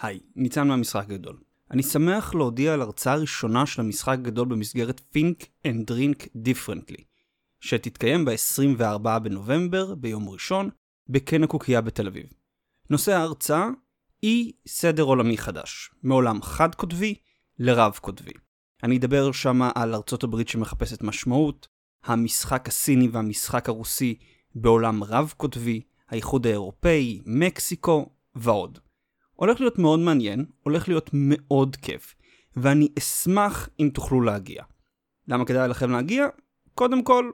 היי, ניצן מהמשחק הגדול. אני שמח להודיע על הרצאה ראשונה של המשחק הגדול במסגרת Think and Drink Differently, שתתקיים ב-24 בנובמבר, ביום ראשון, בקן הקוקייה בתל אביב. נושא ההרצאה היא סדר עולמי חדש, מעולם חד-קוטבי לרב-קוטבי. אני אדבר שמה על ארצות הברית שמחפשת משמעות, המשחק הסיני והמשחק הרוסי בעולם רב-קוטבי, האיחוד האירופאי, מקסיקו ועוד. הולך להיות מאוד מעניין, הולך להיות מאוד כיף, ואני אשמח אם תוכלו להגיע. למה כדאי לכם להגיע? קודם כל,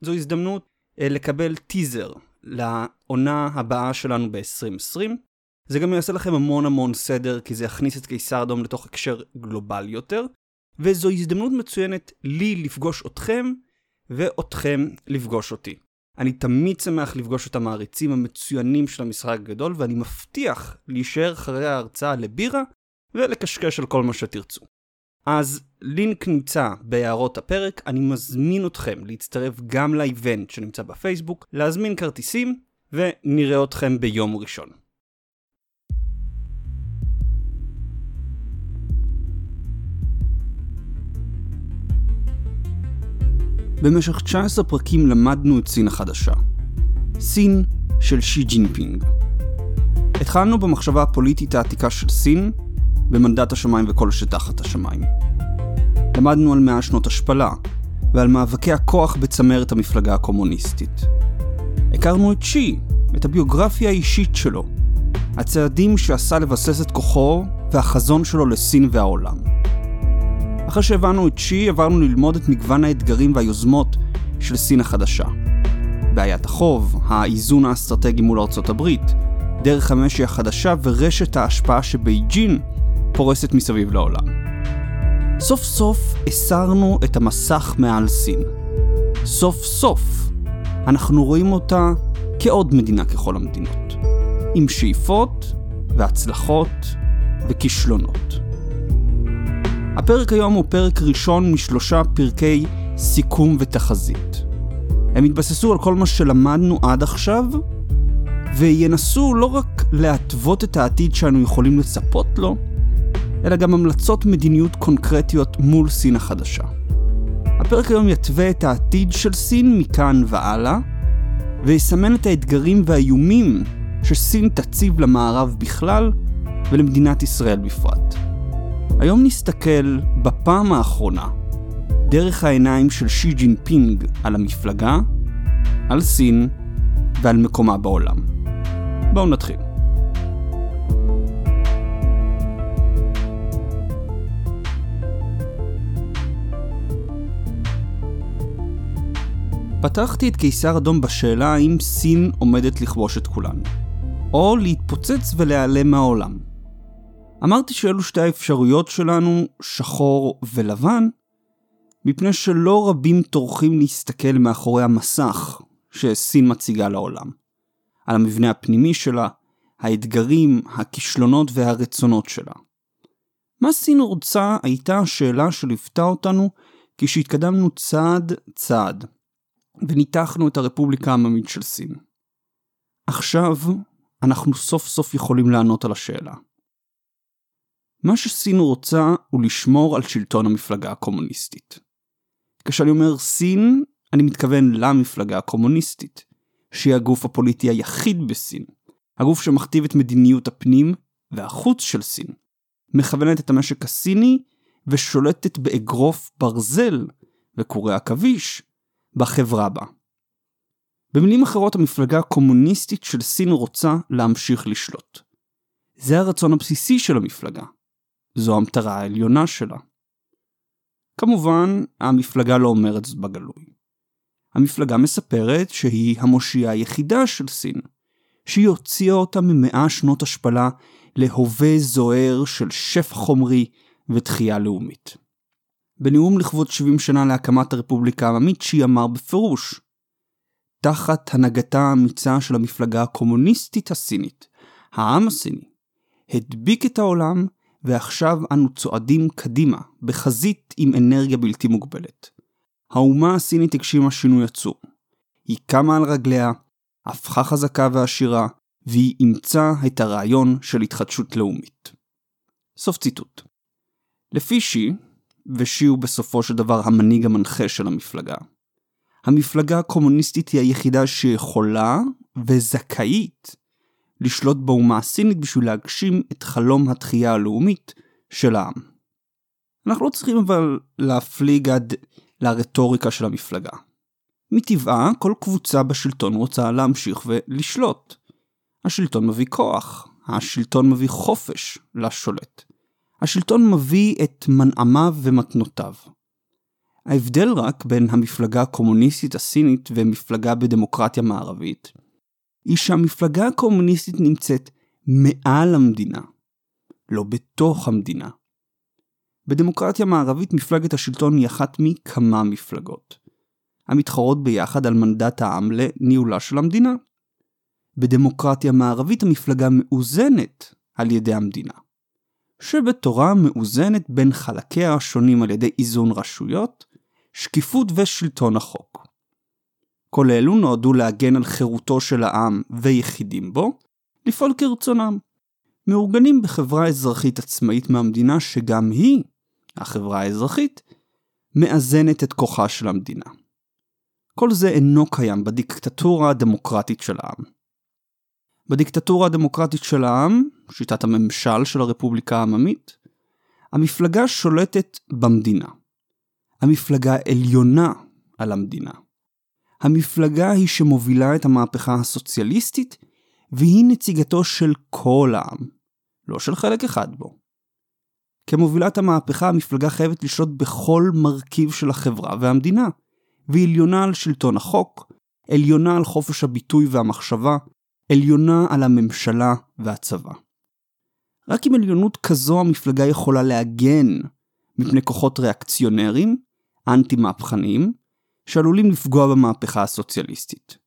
זו הזדמנות אה, לקבל טיזר לעונה הבאה שלנו ב-2020. זה גם יעשה לכם המון המון סדר, כי זה יכניס את קיסר אדום לתוך הקשר גלובלי יותר, וזו הזדמנות מצוינת לי לפגוש אתכם, ואתכם לפגוש אותי. אני תמיד שמח לפגוש את המעריצים המצוינים של המשחק הגדול, ואני מבטיח להישאר אחרי ההרצאה לבירה ולקשקש על כל מה שתרצו. אז לינק נמצא בהערות הפרק, אני מזמין אתכם להצטרף גם לאיבנט שנמצא בפייסבוק, להזמין כרטיסים, ונראה אתכם ביום ראשון. במשך 19 פרקים למדנו את סין החדשה. סין של שי ג'ינפינג. התחלנו במחשבה הפוליטית העתיקה של סין, במנדט השמיים וכל שתחת השמיים. למדנו על מאה שנות השפלה, ועל מאבקי הכוח בצמרת המפלגה הקומוניסטית. הכרנו את שי, את הביוגרפיה האישית שלו, הצעדים שעשה לבסס את כוחו והחזון שלו לסין והעולם. אחרי שהבנו את שי, עברנו ללמוד את מגוון האתגרים והיוזמות של סין החדשה. בעיית החוב, האיזון האסטרטגי מול ארצות הברית, דרך המשי החדשה ורשת ההשפעה שבייג'ין פורסת מסביב לעולם. סוף סוף הסרנו את המסך מעל סין. סוף סוף אנחנו רואים אותה כעוד מדינה ככל המדינות. עם שאיפות והצלחות וכישלונות. הפרק היום הוא פרק ראשון משלושה פרקי סיכום ותחזית. הם יתבססו על כל מה שלמדנו עד עכשיו, וינסו לא רק להתוות את העתיד שאנו יכולים לצפות לו, אלא גם המלצות מדיניות קונקרטיות מול סין החדשה. הפרק היום יתווה את העתיד של סין מכאן והלאה, ויסמן את האתגרים והאיומים שסין תציב למערב בכלל ולמדינת ישראל בפרט. היום נסתכל בפעם האחרונה דרך העיניים של שי ג'ינפינג על המפלגה, על סין ועל מקומה בעולם. בואו נתחיל. פתחתי את קיסר אדום בשאלה האם סין עומדת לכבוש את כולנו, או להתפוצץ ולהיעלם מהעולם. אמרתי שאלו שתי האפשרויות שלנו, שחור ולבן, מפני שלא רבים טורחים להסתכל מאחורי המסך שסין מציגה לעולם. על המבנה הפנימי שלה, האתגרים, הכישלונות והרצונות שלה. מה סין רוצה הייתה השאלה שליוותה אותנו כשהתקדמנו צעד צעד, וניתחנו את הרפובליקה העממית של סין. עכשיו אנחנו סוף סוף יכולים לענות על השאלה. מה שסין רוצה הוא לשמור על שלטון המפלגה הקומוניסטית. כשאני אומר סין, אני מתכוון למפלגה הקומוניסטית, שהיא הגוף הפוליטי היחיד בסין, הגוף שמכתיב את מדיניות הפנים והחוץ של סין, מכוונת את המשק הסיני ושולטת באגרוף ברזל וקורי עכביש בחברה בה. במילים אחרות, המפלגה הקומוניסטית של סין רוצה להמשיך לשלוט. זה הרצון הבסיסי של המפלגה, זו המטרה העליונה שלה. כמובן, המפלגה לא אומרת זאת בגלוי. המפלגה מספרת שהיא המושיעה היחידה של סין, שהיא הוציאה אותה ממאה שנות השפלה להווה זוהר של שפע חומרי ותחייה לאומית. בנאום לכבוד 70 שנה להקמת הרפובליקה העממית, שהיא אמר בפירוש, תחת הנהגתה האמיצה של המפלגה הקומוניסטית הסינית, העם הסיני, הדביק את העולם ועכשיו אנו צועדים קדימה, בחזית עם אנרגיה בלתי מוגבלת. האומה הסינית הגשימה שינוי עצום. היא קמה על רגליה, הפכה חזקה ועשירה, והיא אימצה את הרעיון של התחדשות לאומית. סוף ציטוט. לפי שי, ושי הוא בסופו של דבר המנהיג המנחה של המפלגה, המפלגה הקומוניסטית היא היחידה שיכולה וזכאית לשלוט באומה הסינית בשביל להגשים את חלום התחייה הלאומית של העם. אנחנו לא צריכים אבל להפליג עד לרטוריקה של המפלגה. מטבעה, כל קבוצה בשלטון רוצה להמשיך ולשלוט. השלטון מביא כוח, השלטון מביא חופש לשולט. השלטון מביא את מנעמיו ומתנותיו. ההבדל רק בין המפלגה הקומוניסטית הסינית ומפלגה בדמוקרטיה מערבית, היא שהמפלגה הקומוניסטית נמצאת מעל המדינה, לא בתוך המדינה. בדמוקרטיה מערבית מפלגת השלטון היא אחת מכמה מפלגות, המתחרות ביחד על מנדט העם לניהולה של המדינה. בדמוקרטיה מערבית המפלגה מאוזנת על ידי המדינה, שבתורה מאוזנת בין חלקיה השונים על ידי איזון רשויות, שקיפות ושלטון החוק. כל אלו נועדו להגן על חירותו של העם ויחידים בו, לפעול כרצונם. מאורגנים בחברה אזרחית עצמאית מהמדינה שגם היא, החברה האזרחית, מאזנת את כוחה של המדינה. כל זה אינו קיים בדיקטטורה הדמוקרטית של העם. בדיקטטורה הדמוקרטית של העם, שיטת הממשל של הרפובליקה העממית, המפלגה שולטת במדינה. המפלגה עליונה על המדינה. המפלגה היא שמובילה את המהפכה הסוציאליסטית, והיא נציגתו של כל העם, לא של חלק אחד בו. כמובילת המהפכה, המפלגה חייבת לשלוט בכל מרכיב של החברה והמדינה, והיא עליונה על שלטון החוק, עליונה על חופש הביטוי והמחשבה, עליונה על הממשלה והצבא. רק עם עליונות כזו המפלגה יכולה להגן מפני כוחות ריאקציונרים, אנטי-מהפכניים, שעלולים לפגוע במהפכה הסוציאליסטית.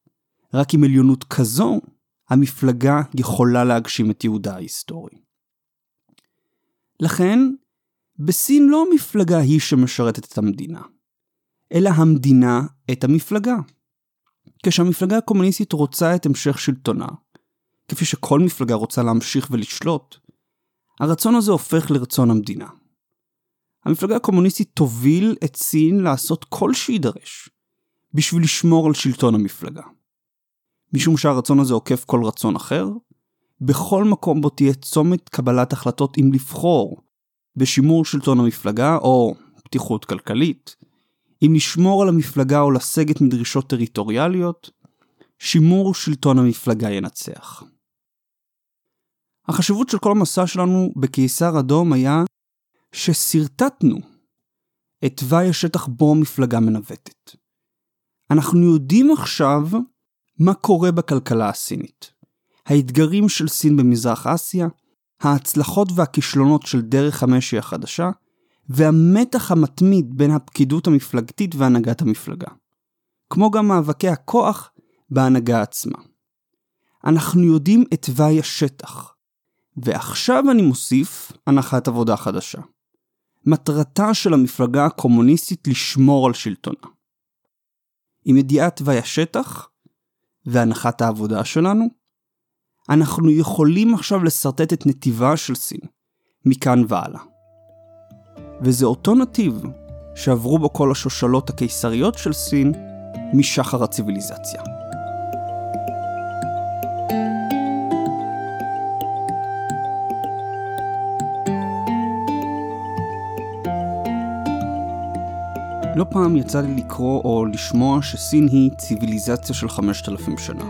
רק עם עליונות כזו, המפלגה יכולה להגשים את ייעודה ההיסטורי. לכן, בסין לא המפלגה היא שמשרתת את המדינה, אלא המדינה את המפלגה. כשהמפלגה הקומוניסטית רוצה את המשך שלטונה, כפי שכל מפלגה רוצה להמשיך ולשלוט, הרצון הזה הופך לרצון המדינה. המפלגה הקומוניסטית תוביל את סין לעשות כל שיידרש בשביל לשמור על שלטון המפלגה. משום שהרצון הזה עוקף כל רצון אחר, בכל מקום בו תהיה צומת קבלת החלטות אם לבחור בשימור שלטון המפלגה או פתיחות כלכלית, אם לשמור על המפלגה או לסגת מדרישות טריטוריאליות, שימור שלטון המפלגה ינצח. החשיבות של כל המסע שלנו בקיסר אדום היה ששרטטנו את תוואי השטח בו המפלגה מנווטת. אנחנו יודעים עכשיו מה קורה בכלכלה הסינית. האתגרים של סין במזרח אסיה, ההצלחות והכישלונות של דרך המשי החדשה, והמתח המתמיד בין הפקידות המפלגתית והנהגת המפלגה. כמו גם מאבקי הכוח בהנהגה עצמה. אנחנו יודעים את תוואי השטח, ועכשיו אני מוסיף הנחת עבודה חדשה. מטרתה של המפלגה הקומוניסטית לשמור על שלטונה. עם ידיעת תוואי השטח והנחת העבודה שלנו, אנחנו יכולים עכשיו לשרטט את נתיבה של סין, מכאן והלאה. וזה אותו נתיב שעברו בו כל השושלות הקיסריות של סין משחר הציוויליזציה. לא פעם יצא לי לקרוא או לשמוע שסין היא ציוויליזציה של 5,000 שנה.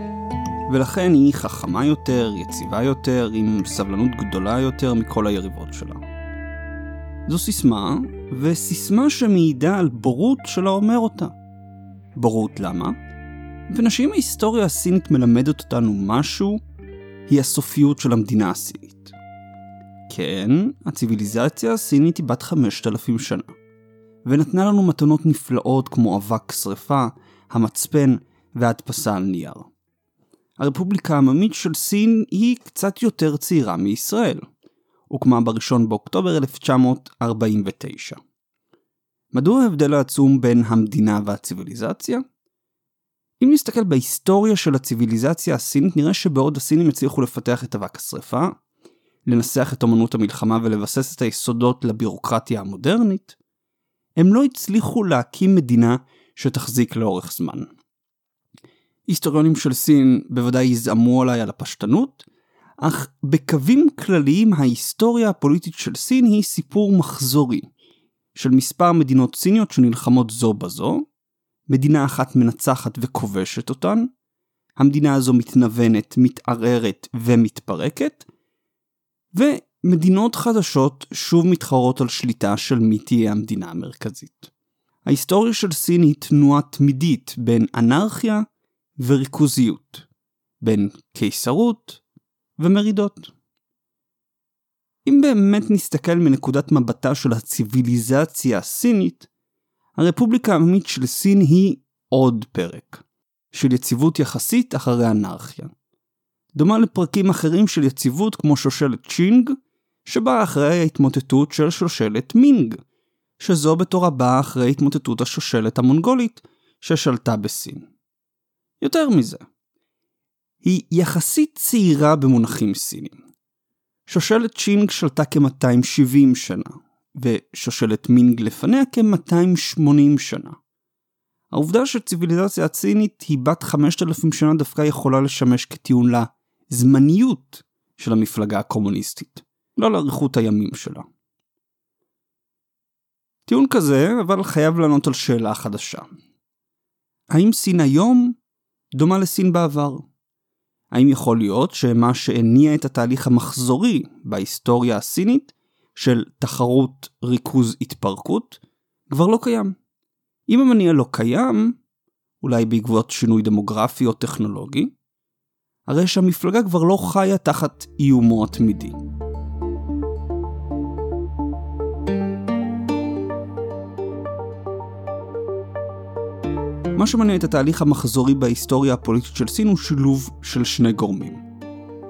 ולכן היא חכמה יותר, יציבה יותר, עם סבלנות גדולה יותר מכל היריבות שלה. זו סיסמה, וסיסמה שמעידה על בורות של האומר אותה. בורות למה? ונשים ההיסטוריה הסינית מלמדת אותנו משהו, היא הסופיות של המדינה הסינית. כן, הציוויליזציה הסינית היא בת 5,000 שנה. ונתנה לנו מתנות נפלאות כמו אבק שרפה, המצפן וההדפסה על נייר. הרפובליקה העממית של סין היא קצת יותר צעירה מישראל. הוקמה ב-1 באוקטובר 1949. מדוע ההבדל העצום בין המדינה והציוויליזציה? אם נסתכל בהיסטוריה של הציוויליזציה הסינית, נראה שבעוד הסינים הצליחו לפתח את אבק השרפה, לנסח את אמנות המלחמה ולבסס את היסודות לבירוקרטיה המודרנית, הם לא הצליחו להקים מדינה שתחזיק לאורך זמן. היסטוריונים של סין בוודאי יזעמו עליי על הפשטנות, אך בקווים כלליים ההיסטוריה הפוליטית של סין היא סיפור מחזורי, של מספר מדינות סיניות שנלחמות זו בזו, מדינה אחת מנצחת וכובשת אותן, המדינה הזו מתנוונת, מתערערת ומתפרקת, ומדינות חדשות שוב מתחרות על שליטה של מי תהיה המדינה המרכזית. ההיסטוריה של סין היא תנועה תמידית בין אנרכיה וריכוזיות, בין קיסרות ומרידות. אם באמת נסתכל מנקודת מבטה של הציוויליזציה הסינית, הרפובליקה העממית של סין היא עוד פרק, של יציבות יחסית אחרי אנרכיה. דומה לפרקים אחרים של יציבות כמו שושלת צ'ינג, שבאה אחרי ההתמוטטות של שושלת מינג, שזו בתורה באה אחרי התמוטטות השושלת המונגולית ששלטה בסין. יותר מזה, היא יחסית צעירה במונחים סינים. שושלת צ'ינג שלטה כ-270 שנה, ושושלת מינג לפניה כ-280 שנה. העובדה שציוויליזציה הצינית היא בת 5,000 שנה דווקא יכולה לשמש כטיעון לזמניות של המפלגה הקומוניסטית, לא לאריכות הימים שלה. טיעון כזה, אבל חייב לענות על שאלה חדשה. האם סין היום דומה לסין בעבר? האם יכול להיות שמה שהניע את התהליך המחזורי בהיסטוריה הסינית של תחרות ריכוז התפרקות כבר לא קיים? אם המניע לא קיים, אולי בעקבות שינוי דמוגרפי או טכנולוגי, הרי שהמפלגה כבר לא חיה תחת איומו התמידי. מה שמניע את התהליך המחזורי בהיסטוריה הפוליטית של סין הוא שילוב של שני גורמים.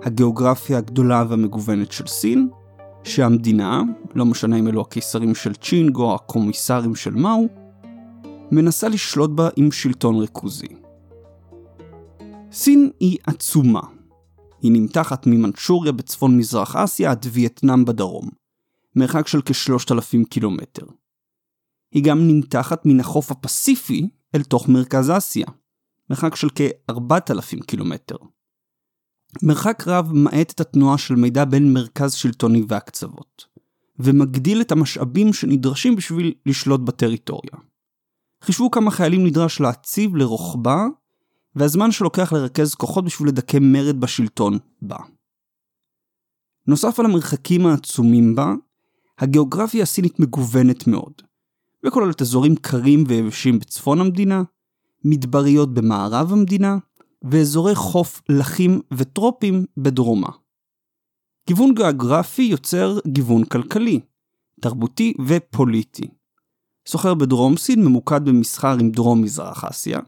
הגיאוגרפיה הגדולה והמגוונת של סין, שהמדינה, לא משנה אם אלו הקיסרים של צ'ינג או הקומיסרים של מאו, מנסה לשלוט בה עם שלטון ריכוזי. סין היא עצומה. היא נמתחת ממנצ'וריה בצפון מזרח אסיה עד וייטנאם בדרום, מרחק של כ-3,000 קילומטר. היא גם נמתחת מן החוף הפסיפי אל תוך מרכז אסיה, מרחק של כ-4,000 קילומטר. מרחק רב מאט את התנועה של מידע בין מרכז שלטוני והקצוות, ומגדיל את המשאבים שנדרשים בשביל לשלוט בטריטוריה. חישבו כמה חיילים נדרש להציב לרוחבה, והזמן שלוקח לרכז כוחות בשביל לדכא מרד בשלטון בה. נוסף על המרחקים העצומים בה, הגיאוגרפיה הסינית מגוונת מאוד, וכוללת אזורים קרים ויבשים בצפון המדינה, מדבריות במערב המדינה, ואזורי חוף לחים וטרופים בדרומה. גיוון גיאוגרפי יוצר גיוון כלכלי, תרבותי ופוליטי. סוחר בדרום סין ממוקד במסחר עם דרום מזרח אסיה,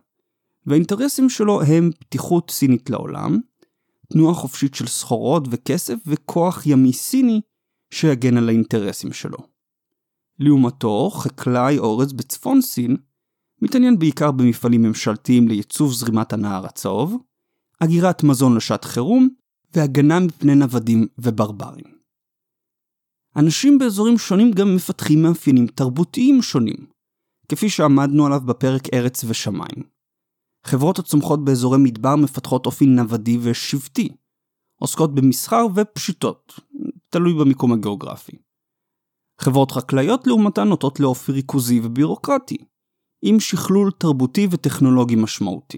והאינטרסים שלו הם פתיחות סינית לעולם, תנועה חופשית של סחורות וכסף וכוח ימי סיני שיגן על האינטרסים שלו. לעומתו, חקלאי אורז בצפון סין מתעניין בעיקר במפעלים ממשלתיים לייצוב זרימת הנהר הצהוב, אגירת מזון לשעת חירום והגנה מפני נוודים וברברים. אנשים באזורים שונים גם מפתחים מאפיינים תרבותיים שונים, כפי שעמדנו עליו בפרק ארץ ושמיים. חברות הצומחות באזורי מדבר מפתחות אופי נוודי ושבטי, עוסקות במסחר ופשיטות, תלוי במיקום הגיאוגרפי. חברות חקלאיות לעומתן נוטות לאופי ריכוזי ובירוקרטי, עם שכלול תרבותי וטכנולוגי משמעותי.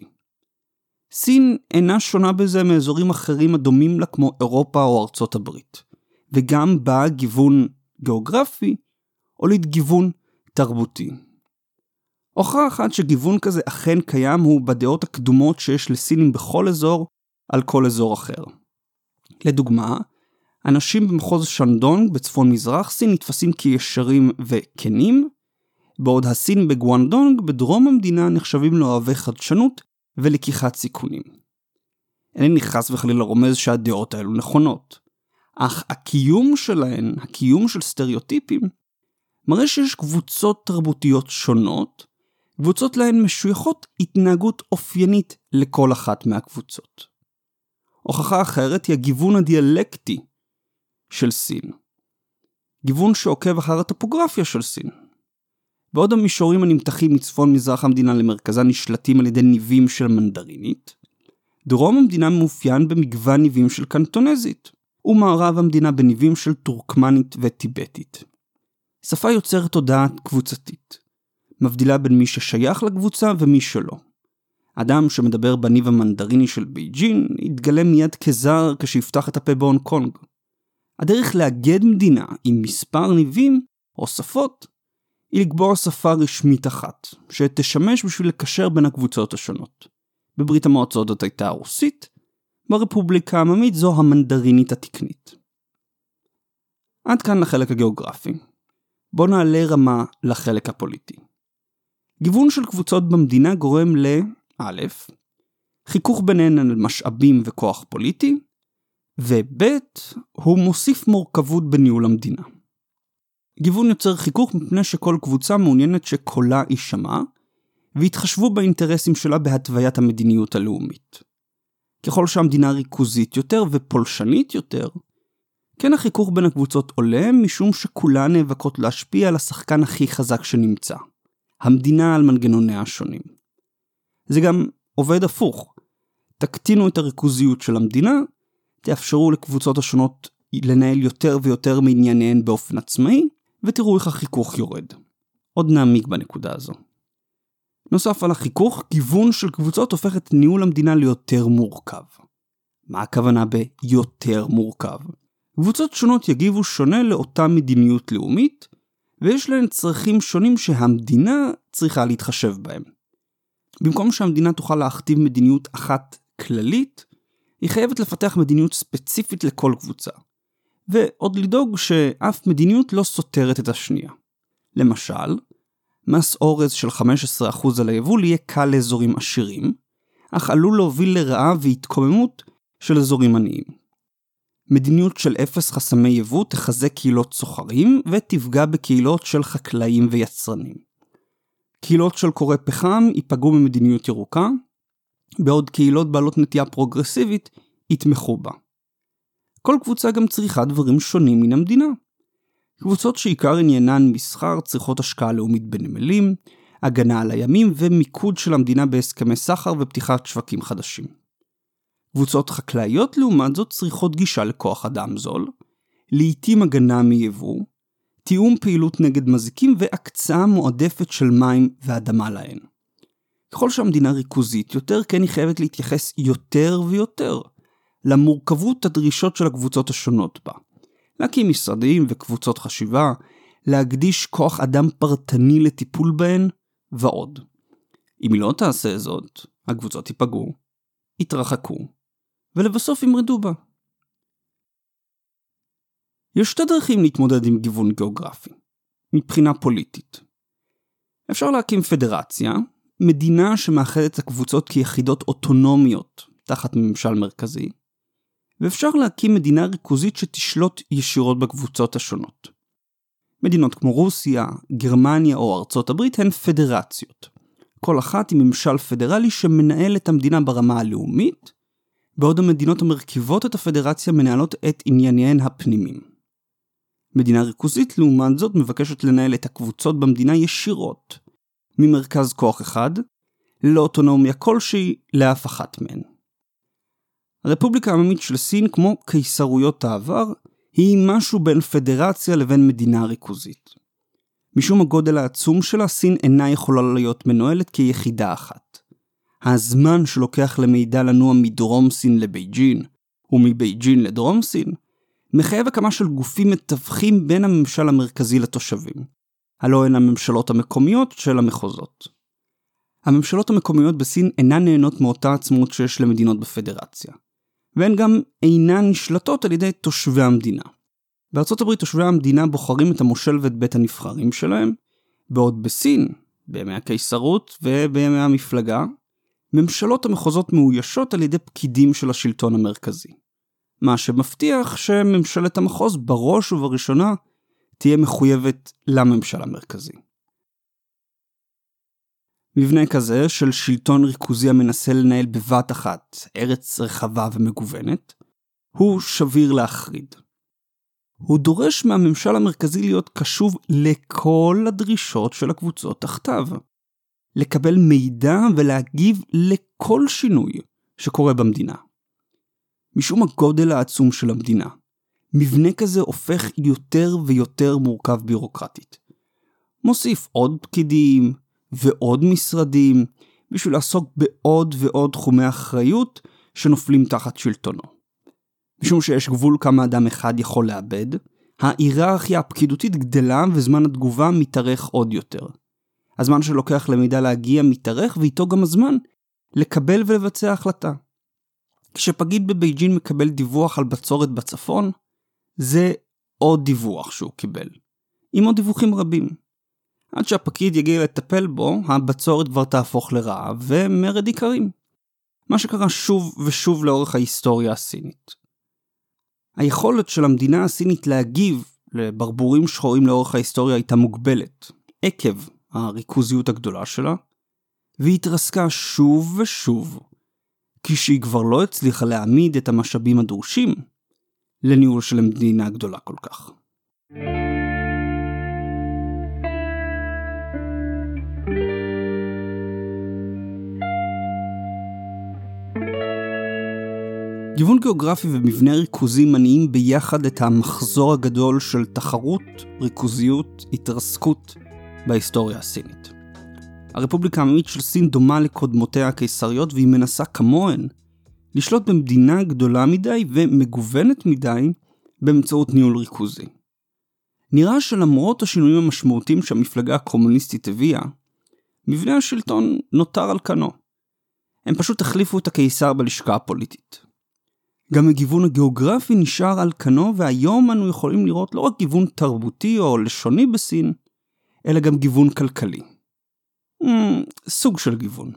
סין אינה שונה בזה מאזורים אחרים הדומים לה כמו אירופה או ארצות הברית, וגם בה גיוון גיאוגרפי הוליד גיוון תרבותי. הוכחה אחת שגיוון כזה אכן קיים הוא בדעות הקדומות שיש לסינים בכל אזור על כל אזור אחר. לדוגמה, אנשים במחוז שנדונג בצפון מזרח סין נתפסים כישרים וכנים, בעוד הסין בגואנדונג בדרום המדינה נחשבים לאוהבי חדשנות ולקיחת סיכונים. אינני חס וחלילה רומז שהדעות האלו נכונות, אך הקיום שלהן, הקיום של סטריאוטיפים, מראה שיש קבוצות תרבותיות שונות, קבוצות להן משויכות התנהגות אופיינית לכל אחת מהקבוצות. הוכחה אחרת היא הגיוון הדיאלקטי של סין. גיוון שעוקב אחר הטופוגרפיה של סין. בעוד המישורים הנמתחים מצפון מזרח המדינה למרכזה נשלטים על ידי ניבים של מנדרינית, דרום המדינה מאופיין במגוון ניבים של קנטונזית, ומערב המדינה בניבים של טורקמנית וטיבטית. שפה יוצרת תודעה קבוצתית, מבדילה בין מי ששייך לקבוצה ומי שלא. אדם שמדבר בניב המנדריני של בייג'ין יתגלה מיד כזר כשיפתח את הפה בהונג קונג. הדרך לאגד מדינה עם מספר ניבים או שפות היא לקבוע שפה רשמית אחת, שתשמש בשביל לקשר בין הקבוצות השונות. בברית המועצות זאת הייתה הרוסית, ברפובליקה העממית זו המנדרינית התקנית. עד כאן לחלק הגיאוגרפי. בואו נעלה רמה לחלק הפוליטי. גיוון של קבוצות במדינה גורם ל... א', חיכוך ביניהן על משאבים וכוח פוליטי, וב', הוא מוסיף מורכבות בניהול המדינה. גיוון יוצר חיכוך מפני שכל קבוצה מעוניינת שקולה יישמע, והתחשבו באינטרסים שלה בהתוויית המדיניות הלאומית. ככל שהמדינה ריכוזית יותר ופולשנית יותר, כן החיכוך בין הקבוצות עולה משום שכולן נאבקות להשפיע על השחקן הכי חזק שנמצא, המדינה על מנגנוניה השונים. זה גם עובד הפוך. תקטינו את הריכוזיות של המדינה, תאפשרו לקבוצות השונות לנהל יותר ויותר מענייניהן באופן עצמאי, ותראו איך החיכוך יורד. עוד נעמיק בנקודה הזו. נוסף על החיכוך, גיוון של קבוצות הופך את ניהול המדינה ליותר מורכב. מה הכוונה ביותר מורכב? קבוצות שונות יגיבו שונה לאותה מדיניות לאומית, ויש להן צרכים שונים שהמדינה צריכה להתחשב בהם. במקום שהמדינה תוכל להכתיב מדיניות אחת כללית, היא חייבת לפתח מדיניות ספציפית לכל קבוצה. ועוד לדאוג שאף מדיניות לא סותרת את השנייה. למשל, מס אורז של 15% על היבול יהיה קל לאזורים עשירים, אך עלול להוביל לרעה והתקוממות של אזורים עניים. מדיניות של אפס חסמי יבוא תחזק קהילות סוחרים ותפגע בקהילות של חקלאים ויצרנים. קהילות של קורי פחם ייפגעו ממדיניות ירוקה, בעוד קהילות בעלות נטייה פרוגרסיבית יתמכו בה. כל קבוצה גם צריכה דברים שונים מן המדינה. קבוצות שעיקר עניינן מסחר צריכות השקעה לאומית בנמלים, הגנה על הימים ומיקוד של המדינה בהסכמי סחר ופתיחת שווקים חדשים. קבוצות חקלאיות לעומת זאת צריכות גישה לכוח אדם זול, לעיתים הגנה מיבוא, תיאום פעילות נגד מזיקים והקצאה מועדפת של מים ואדמה להן. ככל שהמדינה ריכוזית יותר, כן היא חייבת להתייחס יותר ויותר למורכבות הדרישות של הקבוצות השונות בה. להקים משרדים וקבוצות חשיבה, להקדיש כוח אדם פרטני לטיפול בהן, ועוד. אם היא לא תעשה זאת, הקבוצות ייפגעו, יתרחקו, ולבסוף ימרדו בה. יש שתי דרכים להתמודד עם גיוון גיאוגרפי, מבחינה פוליטית. אפשר להקים פדרציה, מדינה שמאחדת את הקבוצות כיחידות אוטונומיות תחת ממשל מרכזי, ואפשר להקים מדינה ריכוזית שתשלוט ישירות בקבוצות השונות. מדינות כמו רוסיה, גרמניה או ארצות הברית הן פדרציות. כל אחת עם ממשל פדרלי שמנהל את המדינה ברמה הלאומית, בעוד המדינות המרכיבות את הפדרציה מנהלות את ענייניהן הפנימיים. מדינה ריכוזית לעומת זאת מבקשת לנהל את הקבוצות במדינה ישירות, ממרכז כוח אחד, ללא אוטונומיה כלשהי לאף אחת מהן. הרפובליקה העממית של סין, כמו קיסרויות העבר, היא משהו בין פדרציה לבין מדינה ריכוזית. משום הגודל העצום שלה, סין אינה יכולה להיות מנוהלת כיחידה אחת. הזמן שלוקח למידע לנוע מדרום סין לבייג'ין, ומבייג'ין לדרום סין, מחייב הקמה של גופים מתווכים בין הממשל המרכזי לתושבים, הלא הן הממשלות המקומיות של המחוזות. הממשלות המקומיות בסין אינן נהנות מאותה עצמאות שיש למדינות בפדרציה. והן גם אינן נשלטות על ידי תושבי המדינה. בארצות הברית תושבי המדינה בוחרים את המושל ואת בית הנבחרים שלהם, בעוד בסין, בימי הקיסרות ובימי המפלגה, ממשלות המחוזות מאוישות על ידי פקידים של השלטון המרכזי. מה שמבטיח שממשלת המחוז בראש ובראשונה תהיה מחויבת לממשל המרכזי. מבנה כזה של שלטון ריכוזי המנסה לנהל בבת אחת ארץ רחבה ומגוונת, הוא שביר להחריד. הוא דורש מהממשל המרכזי להיות קשוב לכל הדרישות של הקבוצות תחתיו. לקבל מידע ולהגיב לכל שינוי שקורה במדינה. משום הגודל העצום של המדינה, מבנה כזה הופך יותר ויותר מורכב בירוקרטית. מוסיף עוד פקידים ועוד משרדים בשביל לעסוק בעוד ועוד תחומי אחריות שנופלים תחת שלטונו. משום שיש גבול כמה אדם אחד יכול לאבד, ההיררכיה הפקידותית גדלה וזמן התגובה מתארך עוד יותר. הזמן שלוקח למידע להגיע מתארך ואיתו גם הזמן לקבל ולבצע החלטה. כשפקיד בבייג'ין מקבל דיווח על בצורת בצפון, זה עוד דיווח שהוא קיבל, עם עוד דיווחים רבים. עד שהפקיד יגיע לטפל בו, הבצורת כבר תהפוך לרעב ומרד עיקרים. מה שקרה שוב ושוב לאורך ההיסטוריה הסינית. היכולת של המדינה הסינית להגיב לברבורים שחורים לאורך ההיסטוריה הייתה מוגבלת, עקב הריכוזיות הגדולה שלה, והיא התרסקה שוב ושוב, כשהיא כבר לא הצליחה להעמיד את המשאבים הדרושים לניהול של מדינה גדולה כל כך. גיוון גיאוגרפי ומבנה ריכוזי מניעים ביחד את המחזור הגדול של תחרות, ריכוזיות, התרסקות בהיסטוריה הסינית. הרפובליקה העממית של סין דומה לקודמותיה הקיסריות והיא מנסה כמוהן לשלוט במדינה גדולה מדי ומגוונת מדי באמצעות ניהול ריכוזי. נראה שלמרות השינויים המשמעותיים שהמפלגה הקומוניסטית הביאה, מבנה השלטון נותר על כנו. הם פשוט החליפו את הקיסר בלשכה הפוליטית. גם הגיוון הגיאוגרפי נשאר על כנו והיום אנו יכולים לראות לא רק גיוון תרבותי או לשוני בסין, אלא גם גיוון כלכלי. Mm, סוג של גיוון.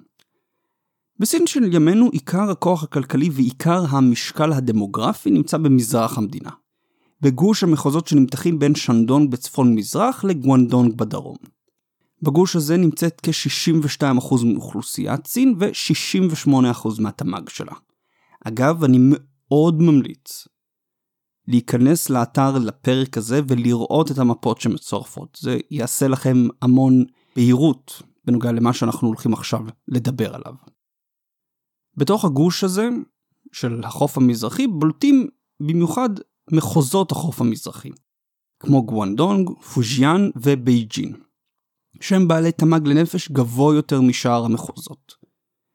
בסין של ימינו עיקר הכוח הכלכלי ועיקר המשקל הדמוגרפי נמצא במזרח המדינה. בגוש המחוזות שנמתחים בין שנדונג בצפון מזרח לגואנדונג בדרום. בגוש הזה נמצאת כ-62% מאוכלוסיית סין ו-68% מהתמ"ג שלה. אגב, אני מאוד ממליץ להיכנס לאתר לפרק הזה ולראות את המפות שמצורפות. זה יעשה לכם המון בהירות בנוגע למה שאנחנו הולכים עכשיו לדבר עליו. בתוך הגוש הזה של החוף המזרחי בולטים במיוחד מחוזות החוף המזרחי, כמו גואנגדונג, פוז'יאן ובייג'ין, שהם בעלי תמ"ג לנפש גבוה יותר משאר המחוזות,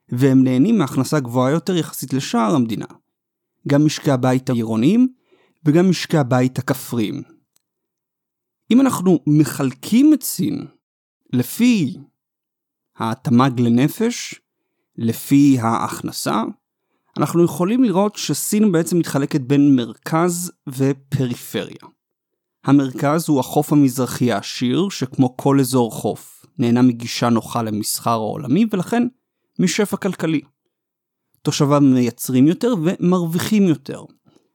והם נהנים מהכנסה גבוהה יותר יחסית לשאר המדינה, גם משקי הבית העירוניים וגם משקי הבית הכפריים. אם אנחנו מחלקים את סין לפי התמ"ג לנפש, לפי ההכנסה, אנחנו יכולים לראות שסין בעצם מתחלקת בין מרכז ופריפריה. המרכז הוא החוף המזרחי העשיר, שכמו כל אזור חוף, נהנה מגישה נוחה למסחר העולמי ולכן משפע כלכלי. תושביו מייצרים יותר ומרוויחים יותר,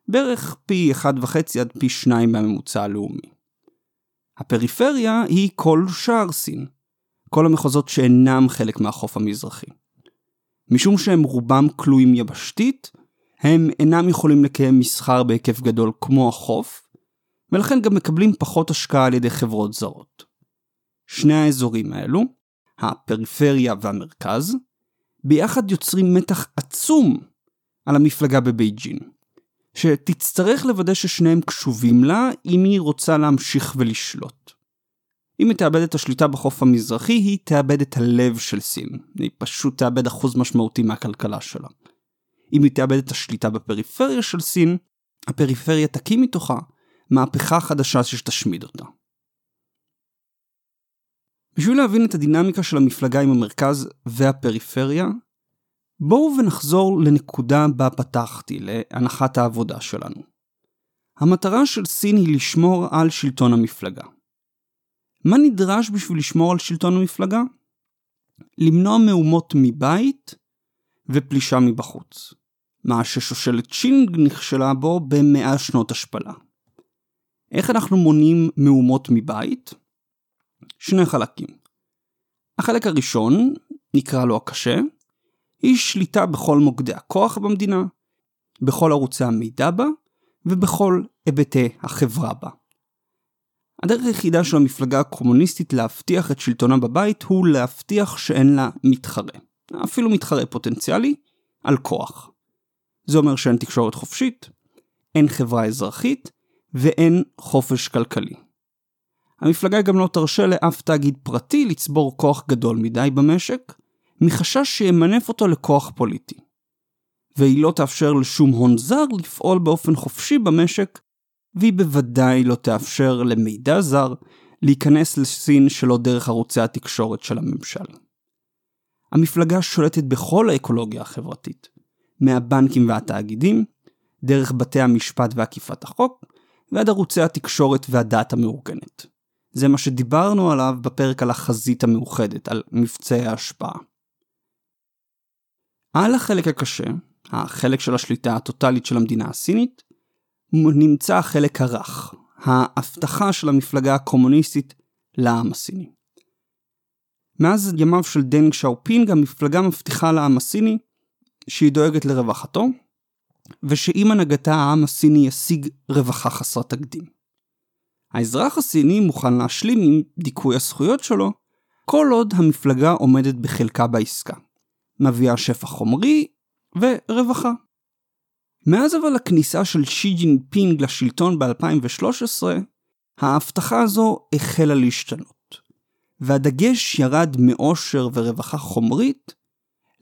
בערך פי 1.5 עד פי 2 מהממוצע הלאומי. הפריפריה היא כל שער סין, כל המחוזות שאינם חלק מהחוף המזרחי. משום שהם רובם כלואים יבשתית, הם אינם יכולים לקיים מסחר בהיקף גדול כמו החוף, ולכן גם מקבלים פחות השקעה על ידי חברות זרות. שני האזורים האלו, הפריפריה והמרכז, ביחד יוצרים מתח עצום על המפלגה בבייג'ין, שתצטרך לוודא ששניהם קשובים לה אם היא רוצה להמשיך ולשלוט. אם היא תאבד את השליטה בחוף המזרחי, היא תאבד את הלב של סין. היא פשוט תאבד אחוז משמעותי מהכלכלה שלה. אם היא תאבד את השליטה בפריפריה של סין, הפריפריה תקים מתוכה מהפכה חדשה שתשמיד אותה. בשביל להבין את הדינמיקה של המפלגה עם המרכז והפריפריה, בואו ונחזור לנקודה בה פתחתי, להנחת העבודה שלנו. המטרה של סין היא לשמור על שלטון המפלגה. מה נדרש בשביל לשמור על שלטון המפלגה? למנוע מהומות מבית ופלישה מבחוץ. מה ששושלת שינג נכשלה בו במאה שנות השפלה. איך אנחנו מונעים מהומות מבית? שני חלקים. החלק הראשון, נקרא לו הקשה, היא שליטה בכל מוקדי הכוח במדינה, בכל ערוצי המידע בה ובכל היבטי החברה בה. הדרך היחידה של המפלגה הקומוניסטית להבטיח את שלטונה בבית הוא להבטיח שאין לה מתחרה, אפילו מתחרה פוטנציאלי, על כוח. זה אומר שאין תקשורת חופשית, אין חברה אזרחית ואין חופש כלכלי. המפלגה גם לא תרשה לאף תאגיד פרטי לצבור כוח גדול מדי במשק, מחשש שימנף אותו לכוח פוליטי. והיא לא תאפשר לשום הון זר לפעול באופן חופשי במשק, והיא בוודאי לא תאפשר למידע זר להיכנס לסין שלא דרך ערוצי התקשורת של הממשל. המפלגה שולטת בכל האקולוגיה החברתית, מהבנקים והתאגידים, דרך בתי המשפט ואכיפת החוק, ועד ערוצי התקשורת והדת המאורגנת. זה מה שדיברנו עליו בפרק על החזית המאוחדת, על מבצעי ההשפעה. על החלק הקשה, החלק של השליטה הטוטלית של המדינה הסינית, נמצא החלק הרך, ההבטחה של המפלגה הקומוניסטית לעם הסיני. מאז ימיו של דנג שיאופינג המפלגה מבטיחה לעם הסיני שהיא דואגת לרווחתו, ושעם הנהגתה העם הסיני ישיג רווחה חסרת תקדים. האזרח הסיני מוכן להשלים עם דיכוי הזכויות שלו, כל עוד המפלגה עומדת בחלקה בעסקה. מביאה שפע חומרי ורווחה. מאז אבל הכניסה של שי ג'ינפינג לשלטון ב-2013, ההבטחה הזו החלה להשתנות, והדגש ירד מאושר ורווחה חומרית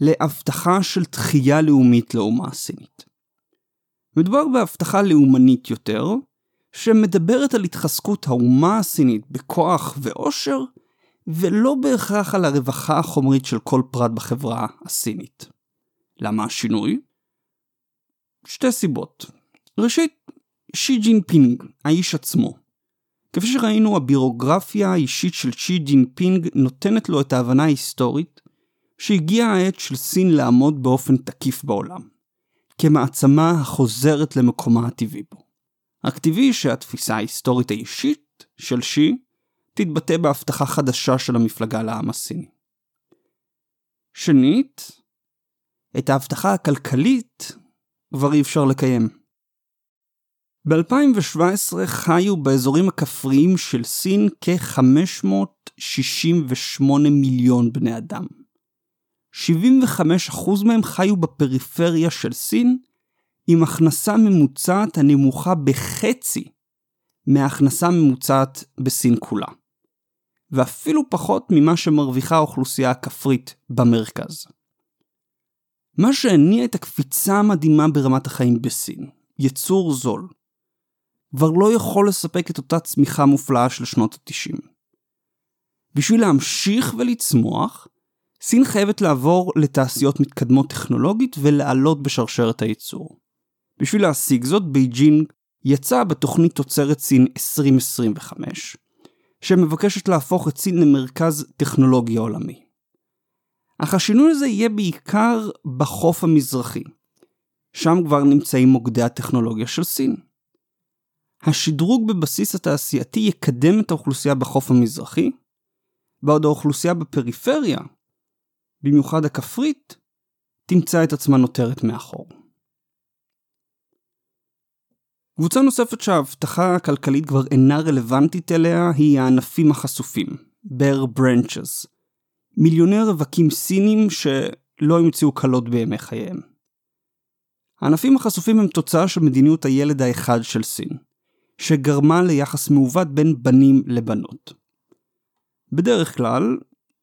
להבטחה של תחייה לאומית לאומה הסינית. מדובר בהבטחה לאומנית יותר, שמדברת על התחזקות האומה הסינית בכוח ואושר, ולא בהכרח על הרווחה החומרית של כל פרט בחברה הסינית. למה השינוי? שתי סיבות. ראשית, שי ג'ינפינג, האיש עצמו. כפי שראינו, הביוגרפיה האישית של שי ג'ינפינג נותנת לו את ההבנה ההיסטורית שהגיעה העת של סין לעמוד באופן תקיף בעולם, כמעצמה החוזרת למקומה הטבעי בו. רק טבעי שהתפיסה ההיסטורית האישית של שי תתבטא בהבטחה חדשה של המפלגה לעם הסיני. שנית, את ההבטחה הכלכלית כבר אי אפשר לקיים. ב-2017 חיו באזורים הכפריים של סין כ-568 מיליון בני אדם. 75% מהם חיו בפריפריה של סין, עם הכנסה ממוצעת הנמוכה בחצי מההכנסה הממוצעת בסין כולה. ואפילו פחות ממה שמרוויחה האוכלוסייה הכפרית במרכז. מה שהניע את הקפיצה המדהימה ברמת החיים בסין, יצור זול, כבר לא יכול לספק את אותה צמיחה מופלאה של שנות ה-90. בשביל להמשיך ולצמוח, סין חייבת לעבור לתעשיות מתקדמות טכנולוגית ולעלות בשרשרת הייצור. בשביל להשיג זאת, בייג'ינג יצאה בתוכנית תוצרת סין 2025, שמבקשת להפוך את סין למרכז טכנולוגיה עולמי. אך השינוי הזה יהיה בעיקר בחוף המזרחי. שם כבר נמצאים מוקדי הטכנולוגיה של סין. השדרוג בבסיס התעשייתי יקדם את האוכלוסייה בחוף המזרחי, בעוד האוכלוסייה בפריפריה, במיוחד הכפרית, תמצא את עצמה נותרת מאחור. קבוצה נוספת שההבטחה הכלכלית כבר אינה רלוונטית אליה היא הענפים החשופים, bare branches, מיליוני רווקים סינים שלא ימצאו קלות בימי חייהם. הענפים החשופים הם תוצאה של מדיניות הילד האחד של סין, שגרמה ליחס מעוות בין בנים לבנות. בדרך כלל,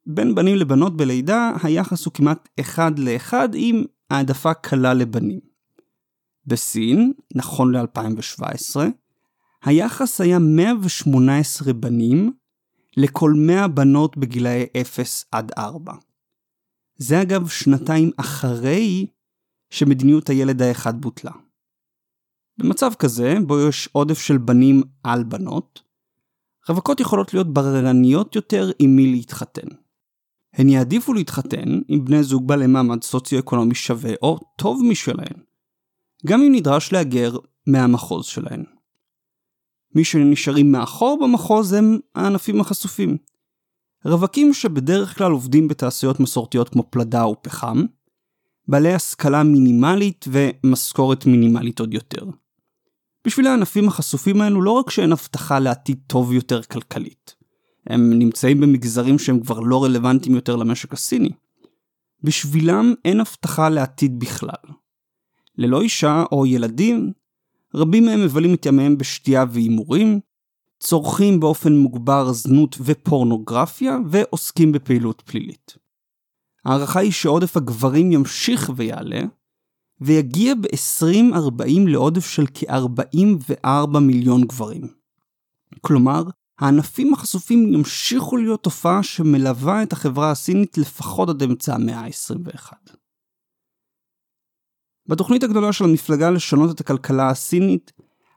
בין בנים לבנות בלידה היחס הוא כמעט אחד לאחד עם העדפה קלה לבנים. בסין, נכון ל-2017, היחס היה 118 בנים לכל 100 בנות בגילאי 0 עד 4. זה אגב שנתיים אחרי שמדיניות הילד האחד בוטלה. במצב כזה, בו יש עודף של בנים על בנות, רווקות יכולות להיות בררניות יותר עם מי להתחתן. הן יעדיפו להתחתן עם בני זוג בעלי מעמד סוציו-אקונומי שווה או טוב משלהן, גם אם נדרש להגר מהמחוז שלהן. מי שנשארים מאחור במחוז הם הענפים החשופים. רווקים שבדרך כלל עובדים בתעשיות מסורתיות כמו פלדה או פחם, בעלי השכלה מינימלית ומשכורת מינימלית עוד יותר. בשביל הענפים החשופים האלו לא רק שאין הבטחה לעתיד טוב יותר כלכלית, הם נמצאים במגזרים שהם כבר לא רלוונטיים יותר למשק הסיני. בשבילם אין הבטחה לעתיד בכלל. ללא אישה או ילדים, רבים מהם מבלים את ימיהם בשתייה והימורים, צורכים באופן מוגבר זנות ופורנוגרפיה ועוסקים בפעילות פלילית. ההערכה היא שעודף הגברים ימשיך ויעלה, ויגיע ב-2040 לעודף של כ-44 מיליון גברים. כלומר, הענפים החשופים ימשיכו להיות תופעה שמלווה את החברה הסינית לפחות עד אמצע המאה ה-21. בתוכנית הגדולה של המפלגה לשנות את הכלכלה הסינית,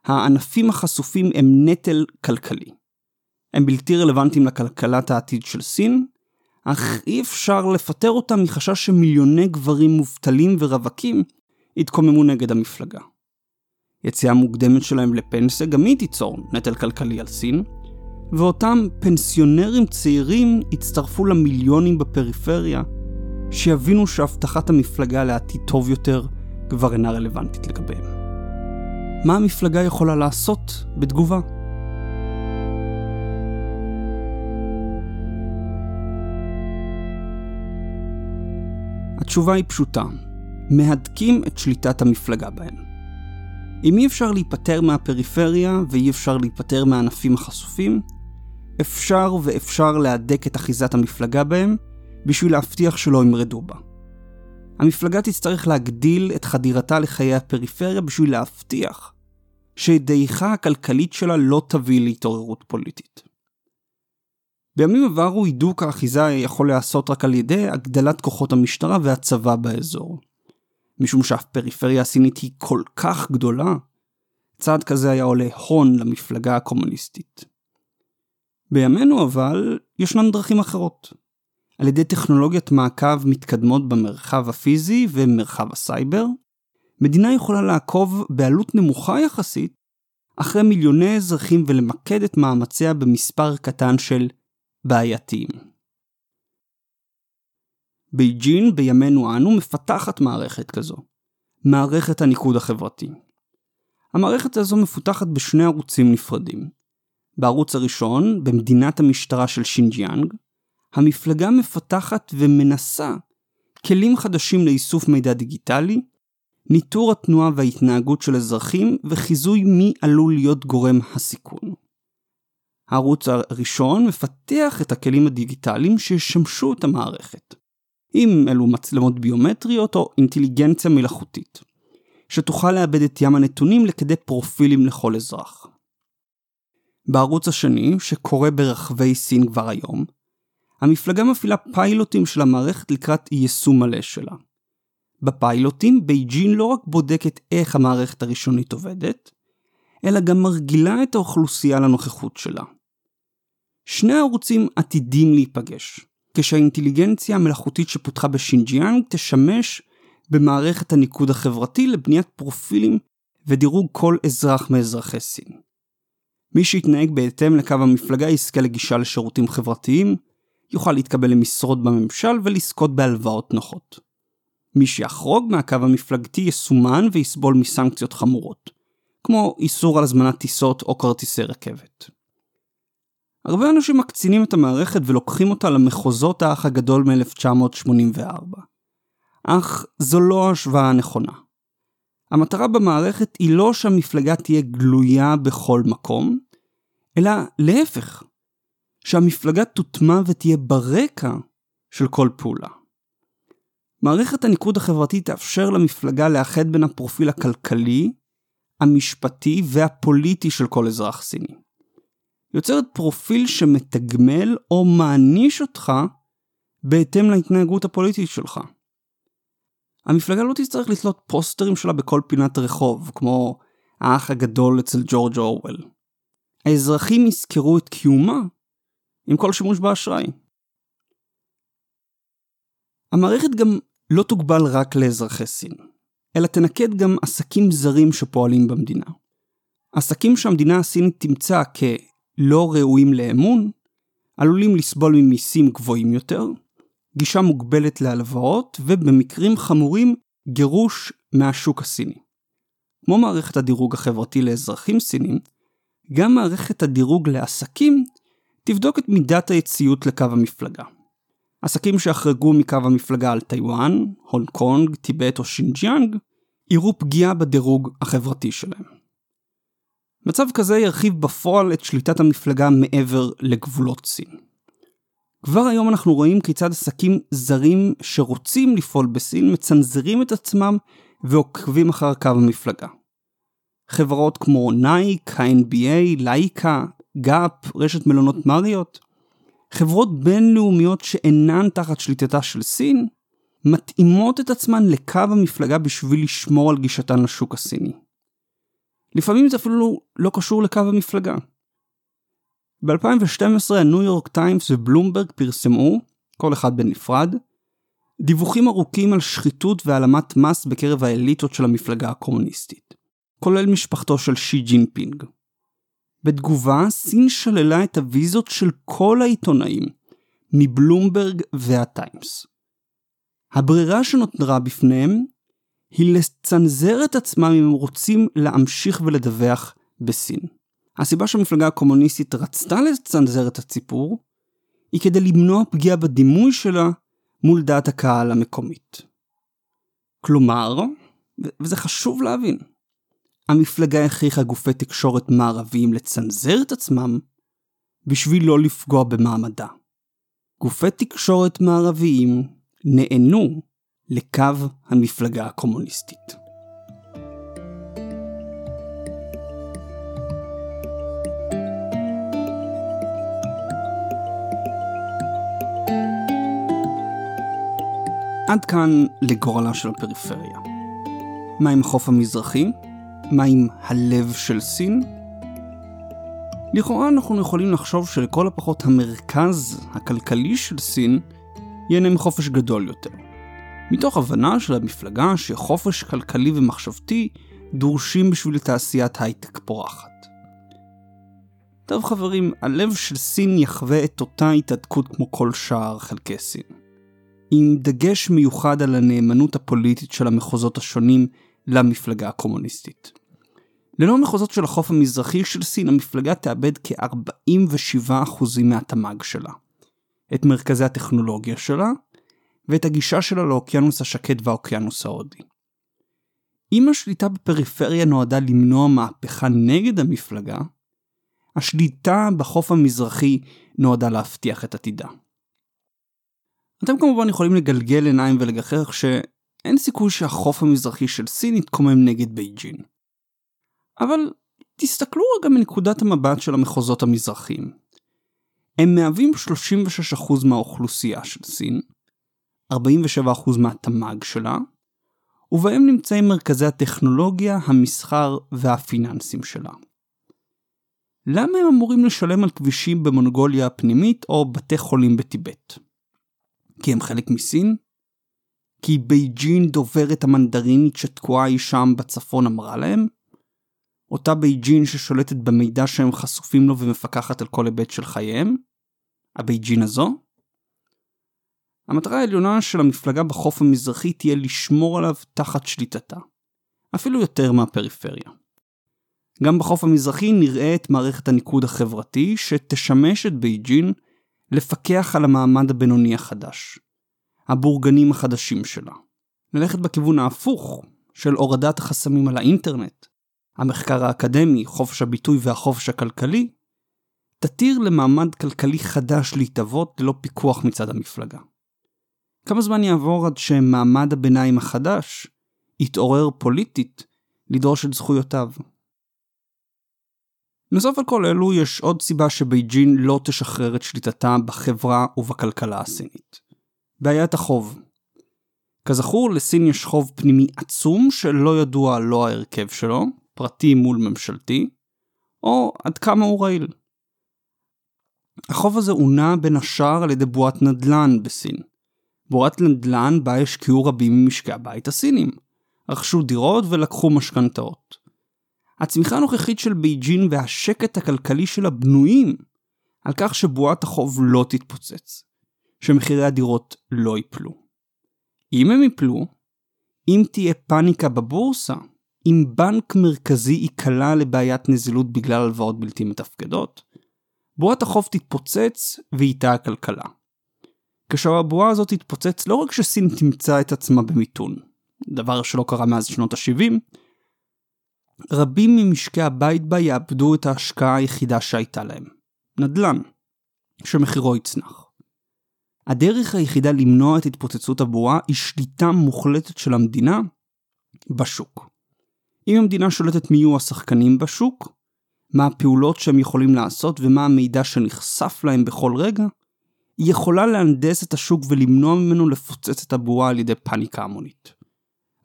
הענפים החשופים הם נטל כלכלי. הם בלתי רלוונטיים לכלכלת העתיד של סין, אך אי אפשר לפטר אותם מחשש שמיליוני גברים מובטלים ורווקים יתקוממו נגד המפלגה. יציאה מוקדמת שלהם לפנסיה גם היא תיצור נטל כלכלי על סין, ואותם פנסיונרים צעירים יצטרפו למיליונים בפריפריה, שיבינו שהבטחת המפלגה לעתיד טוב יותר כבר אינה רלוונטית לגביהם. מה המפלגה יכולה לעשות בתגובה? התשובה היא פשוטה, מהדקים את שליטת המפלגה בהם. אם אי אפשר להיפטר מהפריפריה ואי אפשר להיפטר מהענפים החשופים, אפשר ואפשר להדק את אחיזת המפלגה בהם בשביל להבטיח שלא ימרדו בה. המפלגה תצטרך להגדיל את חדירתה לחיי הפריפריה בשביל להבטיח שדעיכה הכלכלית שלה לא תביא להתעוררות פוליטית. בימים עברו הידוק האחיזה יכול להיעשות רק על ידי הגדלת כוחות המשטרה והצבא באזור. משום שהפריפריה הסינית היא כל כך גדולה, צעד כזה היה עולה הון למפלגה הקומוניסטית. בימינו אבל, ישנן דרכים אחרות. על ידי טכנולוגיית מעקב מתקדמות במרחב הפיזי ומרחב הסייבר, מדינה יכולה לעקוב בעלות נמוכה יחסית אחרי מיליוני אזרחים ולמקד את מאמציה במספר קטן של בעייתיים. בייג'ין בימינו אנו מפתחת מערכת כזו, מערכת הניקוד החברתי. המערכת הזו מפותחת בשני ערוצים נפרדים. בערוץ הראשון, במדינת המשטרה של שינג'יאנג, המפלגה מפתחת ומנסה כלים חדשים לאיסוף מידע דיגיטלי, ניטור התנועה וההתנהגות של אזרחים וחיזוי מי עלול להיות גורם הסיכון. הערוץ הראשון מפתח את הכלים הדיגיטליים שישמשו את המערכת, אם אלו מצלמות ביומטריות או אינטליגנציה מלאכותית, שתוכל לאבד את ים הנתונים לכדי פרופילים לכל אזרח. בערוץ השני, שקורה ברחבי סין כבר היום, המפלגה מפעילה פיילוטים של המערכת לקראת יישום מלא שלה. בפיילוטים בייג'ין לא רק בודקת איך המערכת הראשונית עובדת, אלא גם מרגילה את האוכלוסייה לנוכחות שלה. שני הערוצים עתידים להיפגש, כשהאינטליגנציה המלאכותית שפותחה בשינג'יאנג תשמש במערכת הניקוד החברתי לבניית פרופילים ודירוג כל אזרח מאזרחי סין. מי שיתנהג בהתאם לקו המפלגה יזכה לגישה לשירותים חברתיים, יוכל להתקבל למשרות בממשל ולזכות בהלוואות נוחות. מי שיחרוג מהקו המפלגתי יסומן ויסבול מסנקציות חמורות, כמו איסור על הזמנת טיסות או כרטיסי רכבת. הרבה אנשים מקצינים את המערכת ולוקחים אותה למחוזות האח הגדול מ-1984. אך זו לא ההשוואה הנכונה. המטרה במערכת היא לא שהמפלגה תהיה גלויה בכל מקום, אלא להפך, שהמפלגה תוטמע ותהיה ברקע של כל פעולה. מערכת הניקוד החברתי תאפשר למפלגה לאחד בין הפרופיל הכלכלי, המשפטי והפוליטי של כל אזרח סיני. יוצרת פרופיל שמתגמל או מעניש אותך בהתאם להתנהגות הפוליטית שלך. המפלגה לא תצטרך לתלות פוסטרים שלה בכל פינת רחוב, כמו האח הגדול אצל ג'ורג' אורוול. האזרחים יזכרו את קיומה עם כל שימוש באשראי. המערכת גם לא תוגבל רק לאזרחי סין, אלא תנקד גם עסקים זרים שפועלים במדינה. עסקים שהמדינה הסינית תמצא כלא ראויים לאמון, עלולים לסבול ממיסים גבוהים יותר, גישה מוגבלת להלוואות, ובמקרים חמורים גירוש מהשוק הסיני. כמו מערכת הדירוג החברתי לאזרחים סינים, גם מערכת הדירוג לעסקים תבדוק את מידת הציות לקו המפלגה. עסקים שחרגו מקו המפלגה על טיוואן, הונג קונג, טיבט או שינג'יאנג, יראו פגיעה בדירוג החברתי שלהם. מצב כזה ירחיב בפועל את שליטת המפלגה מעבר לגבולות סין. כבר היום אנחנו רואים כיצד עסקים זרים שרוצים לפעול בסין מצנזרים את עצמם ועוקבים אחר קו המפלגה. חברות כמו נייק, ה-NBA, לייקה, גאפ, רשת מלונות מריוט, חברות בינלאומיות שאינן תחת שליטתה של סין, מתאימות את עצמן לקו המפלגה בשביל לשמור על גישתן לשוק הסיני. לפעמים זה אפילו לא קשור לקו המפלגה. ב-2012 הניו יורק טיימס ובלומברג פרסמו, כל אחד בנפרד, דיווחים ארוכים על שחיתות והעלמת מס בקרב האליטות של המפלגה הקומוניסטית, כולל משפחתו של שי ג'ינפינג. בתגובה, סין שללה את הוויזות של כל העיתונאים, מבלומברג והטיימס. הברירה שנותרה בפניהם היא לצנזר את עצמם אם הם רוצים להמשיך ולדווח בסין. הסיבה שהמפלגה הקומוניסטית רצתה לצנזר את הסיפור, היא כדי למנוע פגיעה בדימוי שלה מול דעת הקהל המקומית. כלומר, וזה חשוב להבין, המפלגה הכריחה גופי תקשורת מערביים לצנזר את עצמם בשביל לא לפגוע במעמדה. גופי תקשורת מערביים נענו לקו המפלגה הקומוניסטית. עד כאן לגורלה של הפריפריה. מה עם החוף המזרחי? מה עם הלב של סין? לכאורה אנחנו יכולים לחשוב שלכל הפחות המרכז הכלכלי של סין ייהנה מחופש גדול יותר. מתוך הבנה של המפלגה שחופש כלכלי ומחשבתי דורשים בשביל תעשיית הייטק פורחת. טוב חברים, הלב של סין יחווה את אותה התהדקות כמו כל שאר חלקי סין. עם דגש מיוחד על הנאמנות הפוליטית של המחוזות השונים למפלגה הקומוניסטית. ללא המחוזות של החוף המזרחי של סין, המפלגה תאבד כ-47% מהתמ"ג שלה. את מרכזי הטכנולוגיה שלה, ואת הגישה שלה לאוקיינוס השקט והאוקיינוס ההודי. אם השליטה בפריפריה נועדה למנוע מהפכה נגד המפלגה, השליטה בחוף המזרחי נועדה להבטיח את עתידה. אתם כמובן יכולים לגלגל עיניים ולגחך שאין סיכוי שהחוף המזרחי של סין יתקומם נגד בייג'ין. אבל תסתכלו רגע מנקודת המבט של המחוזות המזרחיים. הם מהווים 36% מהאוכלוסייה של סין, 47% מהתמ"ג שלה, ובהם נמצאים מרכזי הטכנולוגיה, המסחר והפיננסים שלה. למה הם אמורים לשלם על כבישים במונגוליה הפנימית או בתי חולים בטיבט? כי הם חלק מסין? כי בייג'ין דוברת המנדרינית שתקועה אי שם בצפון אמרה להם? אותה בייג'ין ששולטת במידע שהם חשופים לו ומפקחת על כל היבט של חייהם? הבייג'ין הזו? המטרה העליונה של המפלגה בחוף המזרחי תהיה לשמור עליו תחת שליטתה. אפילו יותר מהפריפריה. גם בחוף המזרחי נראה את מערכת הניקוד החברתי שתשמש את בייג'ין לפקח על המעמד הבינוני החדש. הבורגנים החדשים שלה. ללכת בכיוון ההפוך של הורדת החסמים על האינטרנט, המחקר האקדמי, חופש הביטוי והחופש הכלכלי, תתיר למעמד כלכלי חדש להתהוות ללא פיקוח מצד המפלגה. כמה זמן יעבור עד שמעמד הביניים החדש יתעורר פוליטית לדרוש את זכויותיו? נוסף על כל אלו יש עוד סיבה שבייג'ין לא תשחרר את שליטתה בחברה ובכלכלה הסינית. בעיית החוב. כזכור, לסין יש חוב פנימי עצום שלא ידוע לא ההרכב שלו, פרטי מול ממשלתי, או עד כמה הוא רעיל. החוב הזה הונע בין השאר על ידי בועת נדל"ן בסין. בועת נדל"ן בה השקיעו רבים ממשקי הבית הסינים. רכשו דירות ולקחו משכנתאות. הצמיחה הנוכחית של בייג'ין והשקט הכלכלי שלה בנויים על כך שבועת החוב לא תתפוצץ, שמחירי הדירות לא ייפלו. אם הם ייפלו, אם תהיה פאניקה בבורסה, אם בנק מרכזי ייקלע לבעיית נזילות בגלל הלוואות בלתי מתפקדות, בועת החוב תתפוצץ ואיתה הכלכלה. כאשר הבועה הזאת תתפוצץ לא רק שסין תמצא את עצמה במיתון, דבר שלא קרה מאז שנות ה-70, רבים ממשקי הבית בה יאבדו את ההשקעה היחידה שהייתה להם, נדל"ן, שמחירו יצנח. הדרך היחידה למנוע את התפוצצות הבועה היא שליטה מוחלטת של המדינה בשוק. אם המדינה שולטת מי יהיו השחקנים בשוק, מה הפעולות שהם יכולים לעשות ומה המידע שנחשף להם בכל רגע, היא יכולה להנדס את השוק ולמנוע ממנו לפוצץ את הבועה על ידי פאניקה המונית.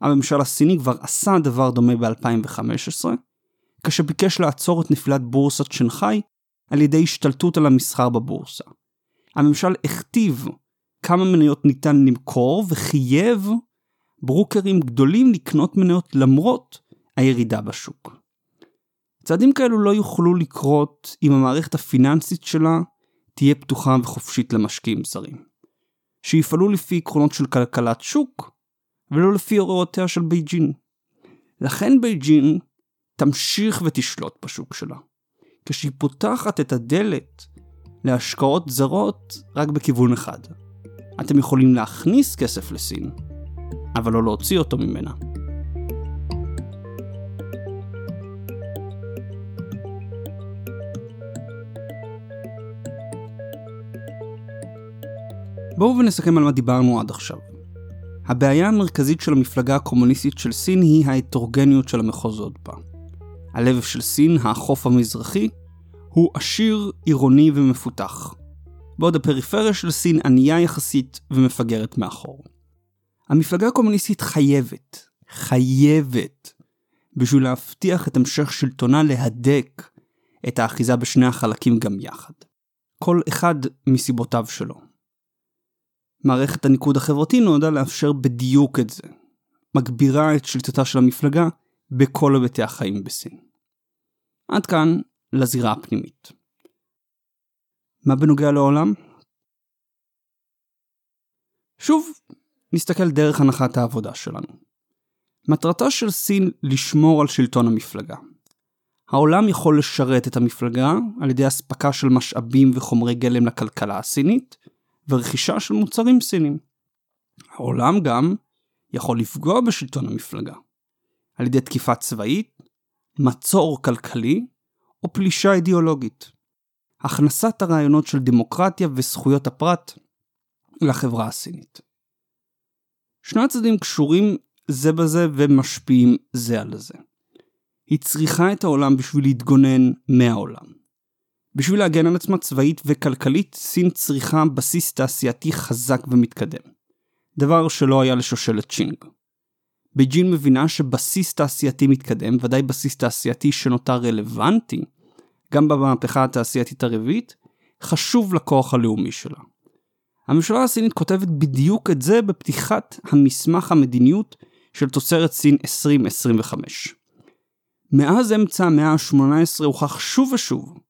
הממשל הסיני כבר עשה דבר דומה ב-2015, כאשר ביקש לעצור את נפילת בורסת שנגחאי על ידי השתלטות על המסחר בבורסה. הממשל הכתיב כמה מניות ניתן למכור וחייב ברוקרים גדולים לקנות מניות למרות הירידה בשוק. צעדים כאלו לא יוכלו לקרות אם המערכת הפיננסית שלה תהיה פתוחה וחופשית למשקיעים זרים. שיפעלו לפי עקרונות של כלכלת שוק, ולא לפי הוראותיה של בייג'ין. לכן בייג'ין תמשיך ותשלוט בשוק שלה, כשהיא פותחת את הדלת להשקעות זרות רק בכיוון אחד. אתם יכולים להכניס כסף לסין, אבל לא להוציא אותו ממנה. בואו ונסכם על מה דיברנו עד עכשיו. הבעיה המרכזית של המפלגה הקומוניסטית של סין היא ההטרוגניות של המחוזות בה. הלב של סין, החוף המזרחי, הוא עשיר, עירוני ומפותח. בעוד הפריפריה של סין ענייה יחסית ומפגרת מאחור. המפלגה הקומוניסטית חייבת, חייבת, בשביל להבטיח את המשך שלטונה להדק את האחיזה בשני החלקים גם יחד. כל אחד מסיבותיו שלו. מערכת הניקוד החברתי נועדה לאפשר בדיוק את זה. מגבירה את שליטתה של המפלגה בכל היבטי החיים בסין. עד כאן לזירה הפנימית. מה בנוגע לעולם? שוב, נסתכל דרך הנחת העבודה שלנו. מטרתה של סין לשמור על שלטון המפלגה. העולם יכול לשרת את המפלגה על ידי אספקה של משאבים וחומרי גלם לכלכלה הסינית, ורכישה של מוצרים סינים. העולם גם יכול לפגוע בשלטון המפלגה, על ידי תקיפה צבאית, מצור כלכלי או פלישה אידיאולוגית. הכנסת הרעיונות של דמוקרטיה וזכויות הפרט לחברה הסינית. שני הצדדים קשורים זה בזה ומשפיעים זה על זה. היא צריכה את העולם בשביל להתגונן מהעולם. בשביל להגן על עצמה צבאית וכלכלית, סין צריכה בסיס תעשייתי חזק ומתקדם. דבר שלא היה לשושלת צ'ינג. בייג'ין מבינה שבסיס תעשייתי מתקדם, ודאי בסיס תעשייתי שנותר רלוונטי, גם במהפכה התעשייתית הרביעית, חשוב לכוח הלאומי שלה. הממשלה הסינית כותבת בדיוק את זה בפתיחת המסמך המדיניות של תוצרת סין 2025. מאז אמצע המאה ה-18 הוכח שוב ושוב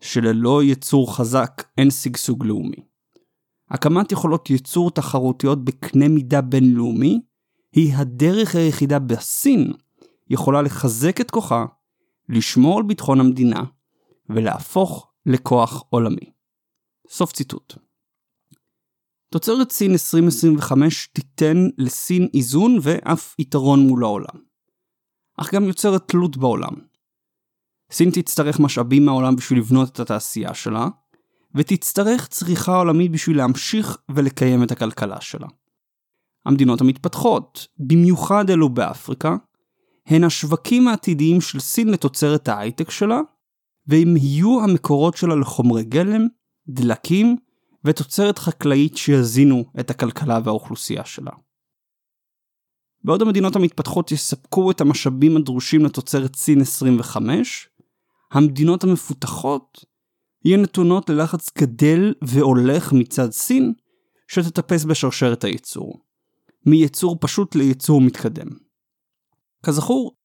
שללא ייצור חזק אין שגשוג לאומי. הקמת יכולות ייצור תחרותיות בקנה מידה בינלאומי היא הדרך היחידה בסין יכולה לחזק את כוחה, לשמור על ביטחון המדינה ולהפוך לכוח עולמי. סוף ציטוט. תוצרת סין 2025 תיתן לסין איזון ואף יתרון מול העולם. אך גם יוצרת תלות בעולם. סין תצטרך משאבים מהעולם בשביל לבנות את התעשייה שלה, ותצטרך צריכה עולמית בשביל להמשיך ולקיים את הכלכלה שלה. המדינות המתפתחות, במיוחד אלו באפריקה, הן השווקים העתידיים של סין לתוצרת ההייטק שלה, והם יהיו המקורות שלה לחומרי גלם, דלקים ותוצרת חקלאית שיזינו את הכלכלה והאוכלוסייה שלה. בעוד המדינות המתפתחות יספקו את המשאבים הדרושים לתוצרת סין 25, המדינות המפותחות יהיו נתונות ללחץ גדל והולך מצד סין, שתטפס בשרשרת הייצור. מייצור פשוט לייצור מתקדם. כזכור,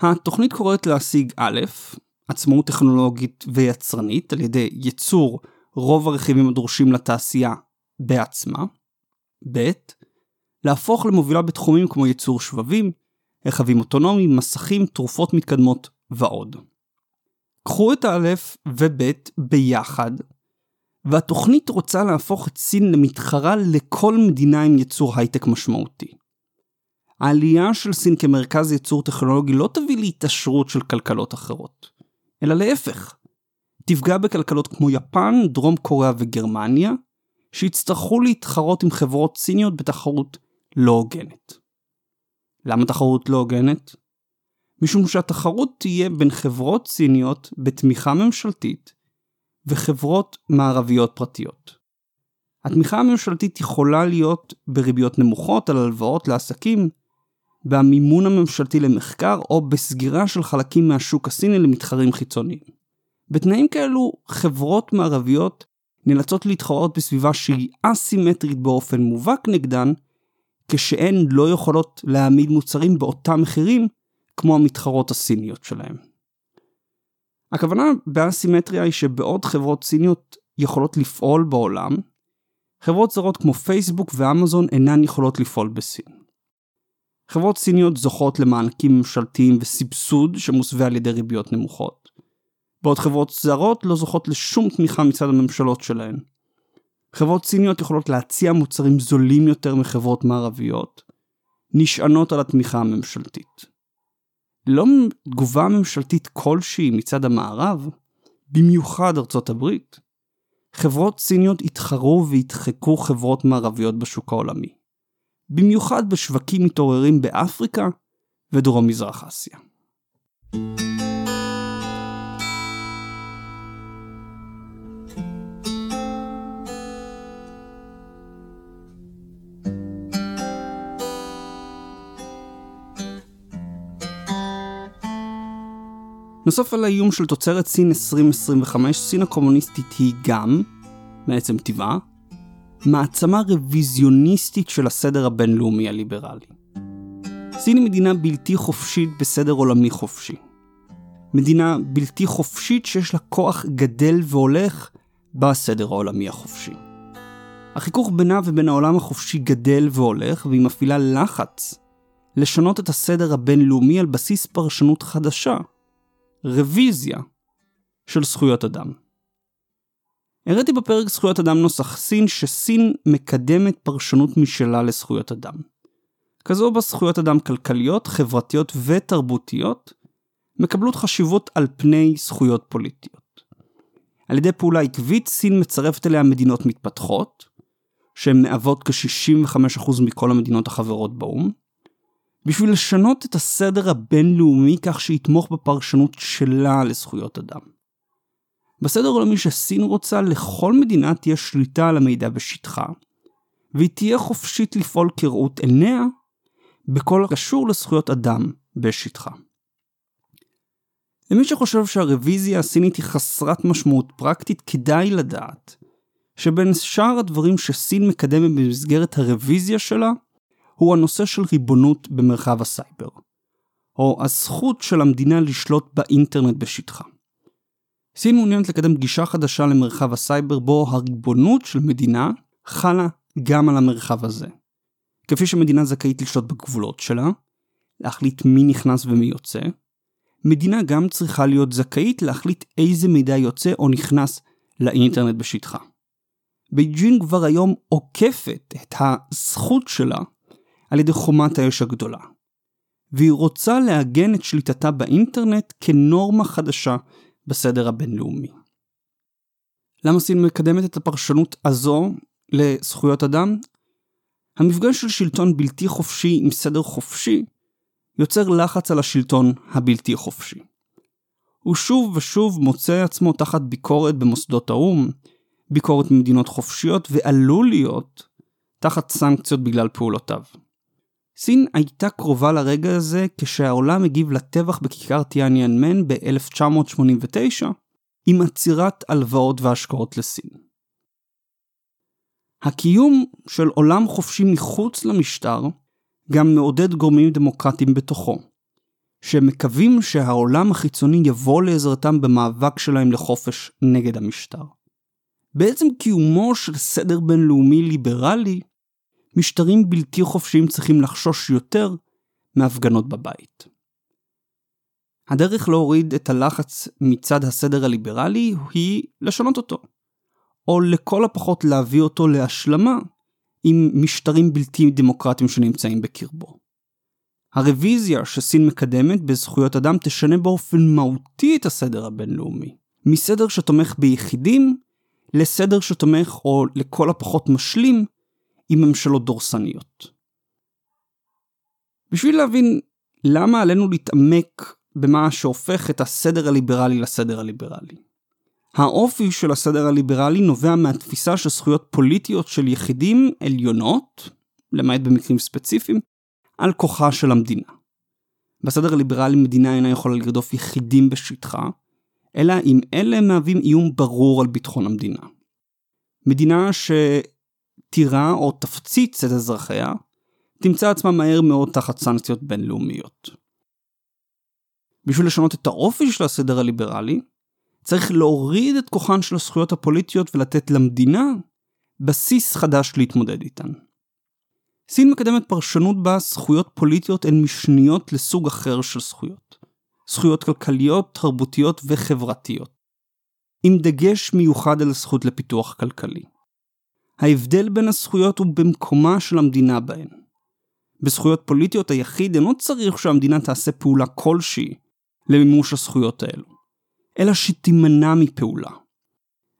התוכנית קוראת להשיג א', עצמאות טכנולוגית ויצרנית על ידי ייצור רוב הרכיבים הדרושים לתעשייה בעצמה, ב', להפוך למובילה בתחומים כמו ייצור שבבים, רכבים אוטונומיים, מסכים, תרופות מתקדמות ועוד. קחו את הא' וב' ביחד, והתוכנית רוצה להפוך את סין למתחרה לכל מדינה עם יצור הייטק משמעותי. העלייה של סין כמרכז ייצור טכנולוגי לא תביא להתעשרות של כלכלות אחרות, אלא להפך. תפגע בכלכלות כמו יפן, דרום קוריאה וגרמניה, שיצטרכו להתחרות עם חברות סיניות בתחרות לא הוגנת. למה תחרות לא הוגנת? משום שהתחרות תהיה בין חברות סיניות בתמיכה ממשלתית וחברות מערביות פרטיות. התמיכה הממשלתית יכולה להיות בריביות נמוכות על הלוואות לעסקים, במימון הממשלתי למחקר או בסגירה של חלקים מהשוק הסיני למתחרים חיצוניים. בתנאים כאלו חברות מערביות נאלצות להתחרות בסביבה שהיא אסימטרית באופן מובהק נגדן, כשהן לא יכולות להעמיד מוצרים באותם מחירים כמו המתחרות הסיניות שלהם. הכוונה באסימטריה היא שבעוד חברות סיניות יכולות לפעול בעולם, חברות זרות כמו פייסבוק ואמזון אינן יכולות לפעול בסין. חברות סיניות זוכות למענקים ממשלתיים וסבסוד שמוסווה על ידי ריביות נמוכות, בעוד חברות זרות לא זוכות לשום תמיכה מצד הממשלות שלהן. חברות סיניות יכולות להציע מוצרים זולים יותר מחברות מערביות, נשענות על התמיכה הממשלתית. ללא תגובה ממשלתית כלשהי מצד המערב, במיוחד ארצות הברית, חברות סיניות יתחרו וידחקו חברות מערביות בשוק העולמי. במיוחד בשווקים מתעוררים באפריקה ודרום מזרח אסיה. נוסף על האיום של תוצרת סין 2025, סין הקומוניסטית היא גם, מעצם טבעה, מעצמה רוויזיוניסטית של הסדר הבינלאומי הליברלי. סין היא מדינה בלתי חופשית בסדר עולמי חופשי. מדינה בלתי חופשית שיש לה כוח גדל והולך בסדר העולמי החופשי. החיכוך בינה ובין העולם החופשי גדל והולך, והיא מפעילה לחץ לשנות את הסדר הבינלאומי על בסיס פרשנות חדשה, רוויזיה של זכויות אדם. הראיתי בפרק זכויות אדם נוסח סין שסין מקדמת פרשנות משלה לזכויות אדם. כזו בה זכויות אדם כלכליות, חברתיות ותרבותיות מקבלות חשיבות על פני זכויות פוליטיות. על ידי פעולה עקבית סין מצרפת אליה מדינות מתפתחות, שהן מהוות כ-65% מכל המדינות החברות באו"ם, בשביל לשנות את הסדר הבינלאומי כך שיתמוך בפרשנות שלה לזכויות אדם. בסדר העולמי שסין רוצה, לכל מדינה תהיה שליטה על המידע בשטחה, והיא תהיה חופשית לפעול כראות עיניה בכל הקשור לזכויות אדם בשטחה. למי שחושב שהרוויזיה הסינית היא חסרת משמעות פרקטית, כדאי לדעת שבין שאר הדברים שסין מקדמת במסגרת הרוויזיה שלה, הוא הנושא של ריבונות במרחב הסייבר, או הזכות של המדינה לשלוט באינטרנט בשטחה. סין מעוניינת לקדם גישה חדשה למרחב הסייבר בו הריבונות של מדינה חלה גם על המרחב הזה. כפי שמדינה זכאית לשלוט בגבולות שלה, להחליט מי נכנס ומי יוצא, מדינה גם צריכה להיות זכאית להחליט איזה מידע יוצא או נכנס לאינטרנט בשטחה. בייג'ין כבר היום עוקפת את הזכות שלה על ידי חומת האש הגדולה. והיא רוצה לעגן את שליטתה באינטרנט כנורמה חדשה בסדר הבינלאומי. למה סין מקדמת את הפרשנות הזו לזכויות אדם? המפגש של שלטון בלתי חופשי עם סדר חופשי יוצר לחץ על השלטון הבלתי חופשי. הוא שוב ושוב מוצא עצמו תחת ביקורת במוסדות האו"ם, ביקורת ממדינות חופשיות, ועלול להיות תחת סנקציות בגלל פעולותיו. סין הייתה קרובה לרגע הזה כשהעולם הגיב לטבח בכיכר טיאניאנמן ב-1989 עם עצירת הלוואות והשקעות לסין. הקיום של עולם חופשי מחוץ למשטר גם מעודד גורמים דמוקרטיים בתוכו, שמקווים שהעולם החיצוני יבוא לעזרתם במאבק שלהם לחופש נגד המשטר. בעצם קיומו של סדר בינלאומי ליברלי משטרים בלתי חופשיים צריכים לחשוש יותר מהפגנות בבית. הדרך להוריד את הלחץ מצד הסדר הליברלי היא לשנות אותו, או לכל הפחות להביא אותו להשלמה עם משטרים בלתי דמוקרטיים שנמצאים בקרבו. הרוויזיה שסין מקדמת בזכויות אדם תשנה באופן מהותי את הסדר הבינלאומי, מסדר שתומך ביחידים לסדר שתומך או לכל הפחות משלים עם ממשלות דורסניות. בשביל להבין למה עלינו להתעמק במה שהופך את הסדר הליברלי לסדר הליברלי. האופי של הסדר הליברלי נובע מהתפיסה שזכויות פוליטיות של יחידים עליונות, למעט במקרים ספציפיים, על כוחה של המדינה. בסדר הליברלי מדינה אינה יכולה לרדוף יחידים בשטחה, אלא אם אלה מהווים איום ברור על ביטחון המדינה. מדינה שתירה או תפציץ את אזרחיה, תמצא עצמה מהר מאוד תחת סנקציות בינלאומיות. בשביל לשנות את האופי של הסדר הליברלי, צריך להוריד את כוחן של הזכויות הפוליטיות ולתת למדינה בסיס חדש להתמודד איתן. סין מקדמת פרשנות בה זכויות פוליטיות הן משניות לסוג אחר של זכויות. זכויות כלכליות, תרבותיות וחברתיות. עם דגש מיוחד על הזכות לפיתוח כלכלי. ההבדל בין הזכויות הוא במקומה של המדינה בהן. בזכויות פוליטיות היחיד אינו צריך שהמדינה תעשה פעולה כלשהי למימוש הזכויות האלו, אלא שתימנע מפעולה.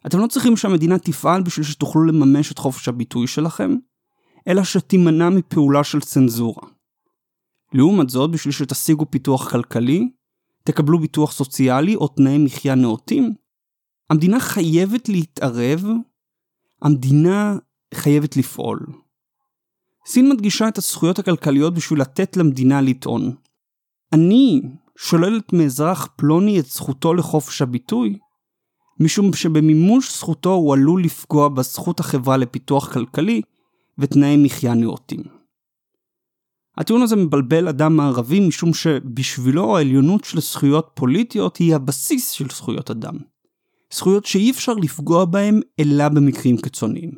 אתם לא צריכים שהמדינה תפעל בשביל שתוכלו לממש את חופש הביטוי שלכם, אלא שתימנע מפעולה של צנזורה. לעומת זאת, בשביל שתשיגו פיתוח כלכלי, תקבלו ביטוח סוציאלי או תנאי מחיה נאותים, המדינה חייבת להתערב, המדינה חייבת לפעול. סין מדגישה את הזכויות הכלכליות בשביל לתת למדינה לטעון. אני שוללת מאזרח פלוני את זכותו לחופש הביטוי, משום שבמימוש זכותו הוא עלול לפגוע בזכות החברה לפיתוח כלכלי ותנאי מחיה נאותים. הטיעון הזה מבלבל אדם מערבי משום שבשבילו העליונות של זכויות פוליטיות היא הבסיס של זכויות אדם. זכויות שאי אפשר לפגוע בהם אלא במקרים קיצוניים.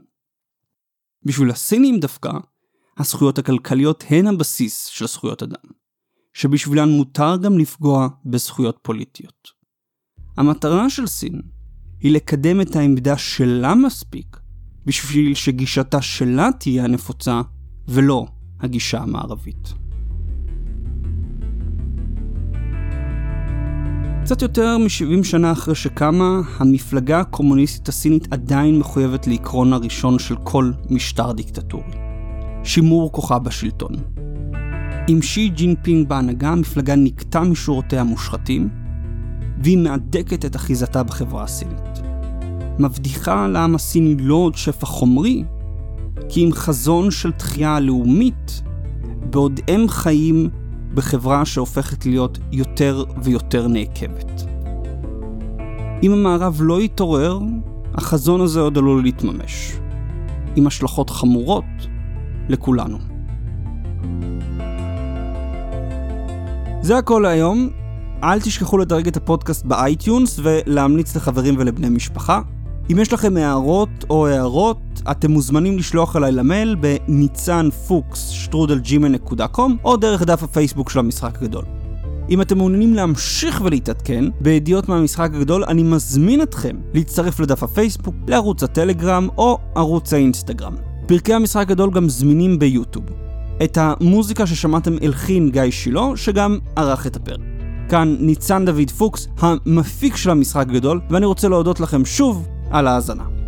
בשביל הסינים דווקא, הזכויות הכלכליות הן הבסיס של זכויות אדם, שבשבילן מותר גם לפגוע בזכויות פוליטיות. המטרה של סין היא לקדם את העמדה שלה מספיק בשביל שגישתה שלה תהיה הנפוצה ולא הגישה המערבית. קצת יותר מ-70 שנה אחרי שקמה, המפלגה הקומוניסטית הסינית עדיין מחויבת לעקרון הראשון של כל משטר דיקטטורי. שימור כוחה בשלטון. עם שי ג'ינפינג בהנהגה, המפלגה ניקתה משורותיה המושחתים, והיא מהדקת את אחיזתה בחברה הסינית. מבדיחה לעם הסיני לא עוד שפע חומרי, כי עם חזון של תחייה לאומית, בעוד הם חיים בחברה שהופכת להיות יותר ויותר נעקבת. אם המערב לא יתעורר, החזון הזה עוד עלול להתממש, עם השלכות חמורות לכולנו. זה הכל להיום. אל תשכחו לדרג את הפודקאסט ב iTunes ולהמליץ לחברים ולבני משפחה. אם יש לכם הערות או הארות, אתם מוזמנים לשלוח אליי למייל בניצן פוקס שטרודל gmail.com או דרך דף הפייסבוק של המשחק הגדול. אם אתם מעוניינים להמשיך ולהתעדכן בידיעות מהמשחק הגדול, אני מזמין אתכם להצטרף לדף הפייסבוק, לערוץ הטלגרם או ערוץ האינסטגרם. פרקי המשחק הגדול גם זמינים ביוטיוב. את המוזיקה ששמעתם הלחין גיא שילה, שגם ערך את הפרק. כאן ניצן דוד פוקס, המפיק של המשחק הגדול, ואני רוצה להודות לכם שוב على زنا.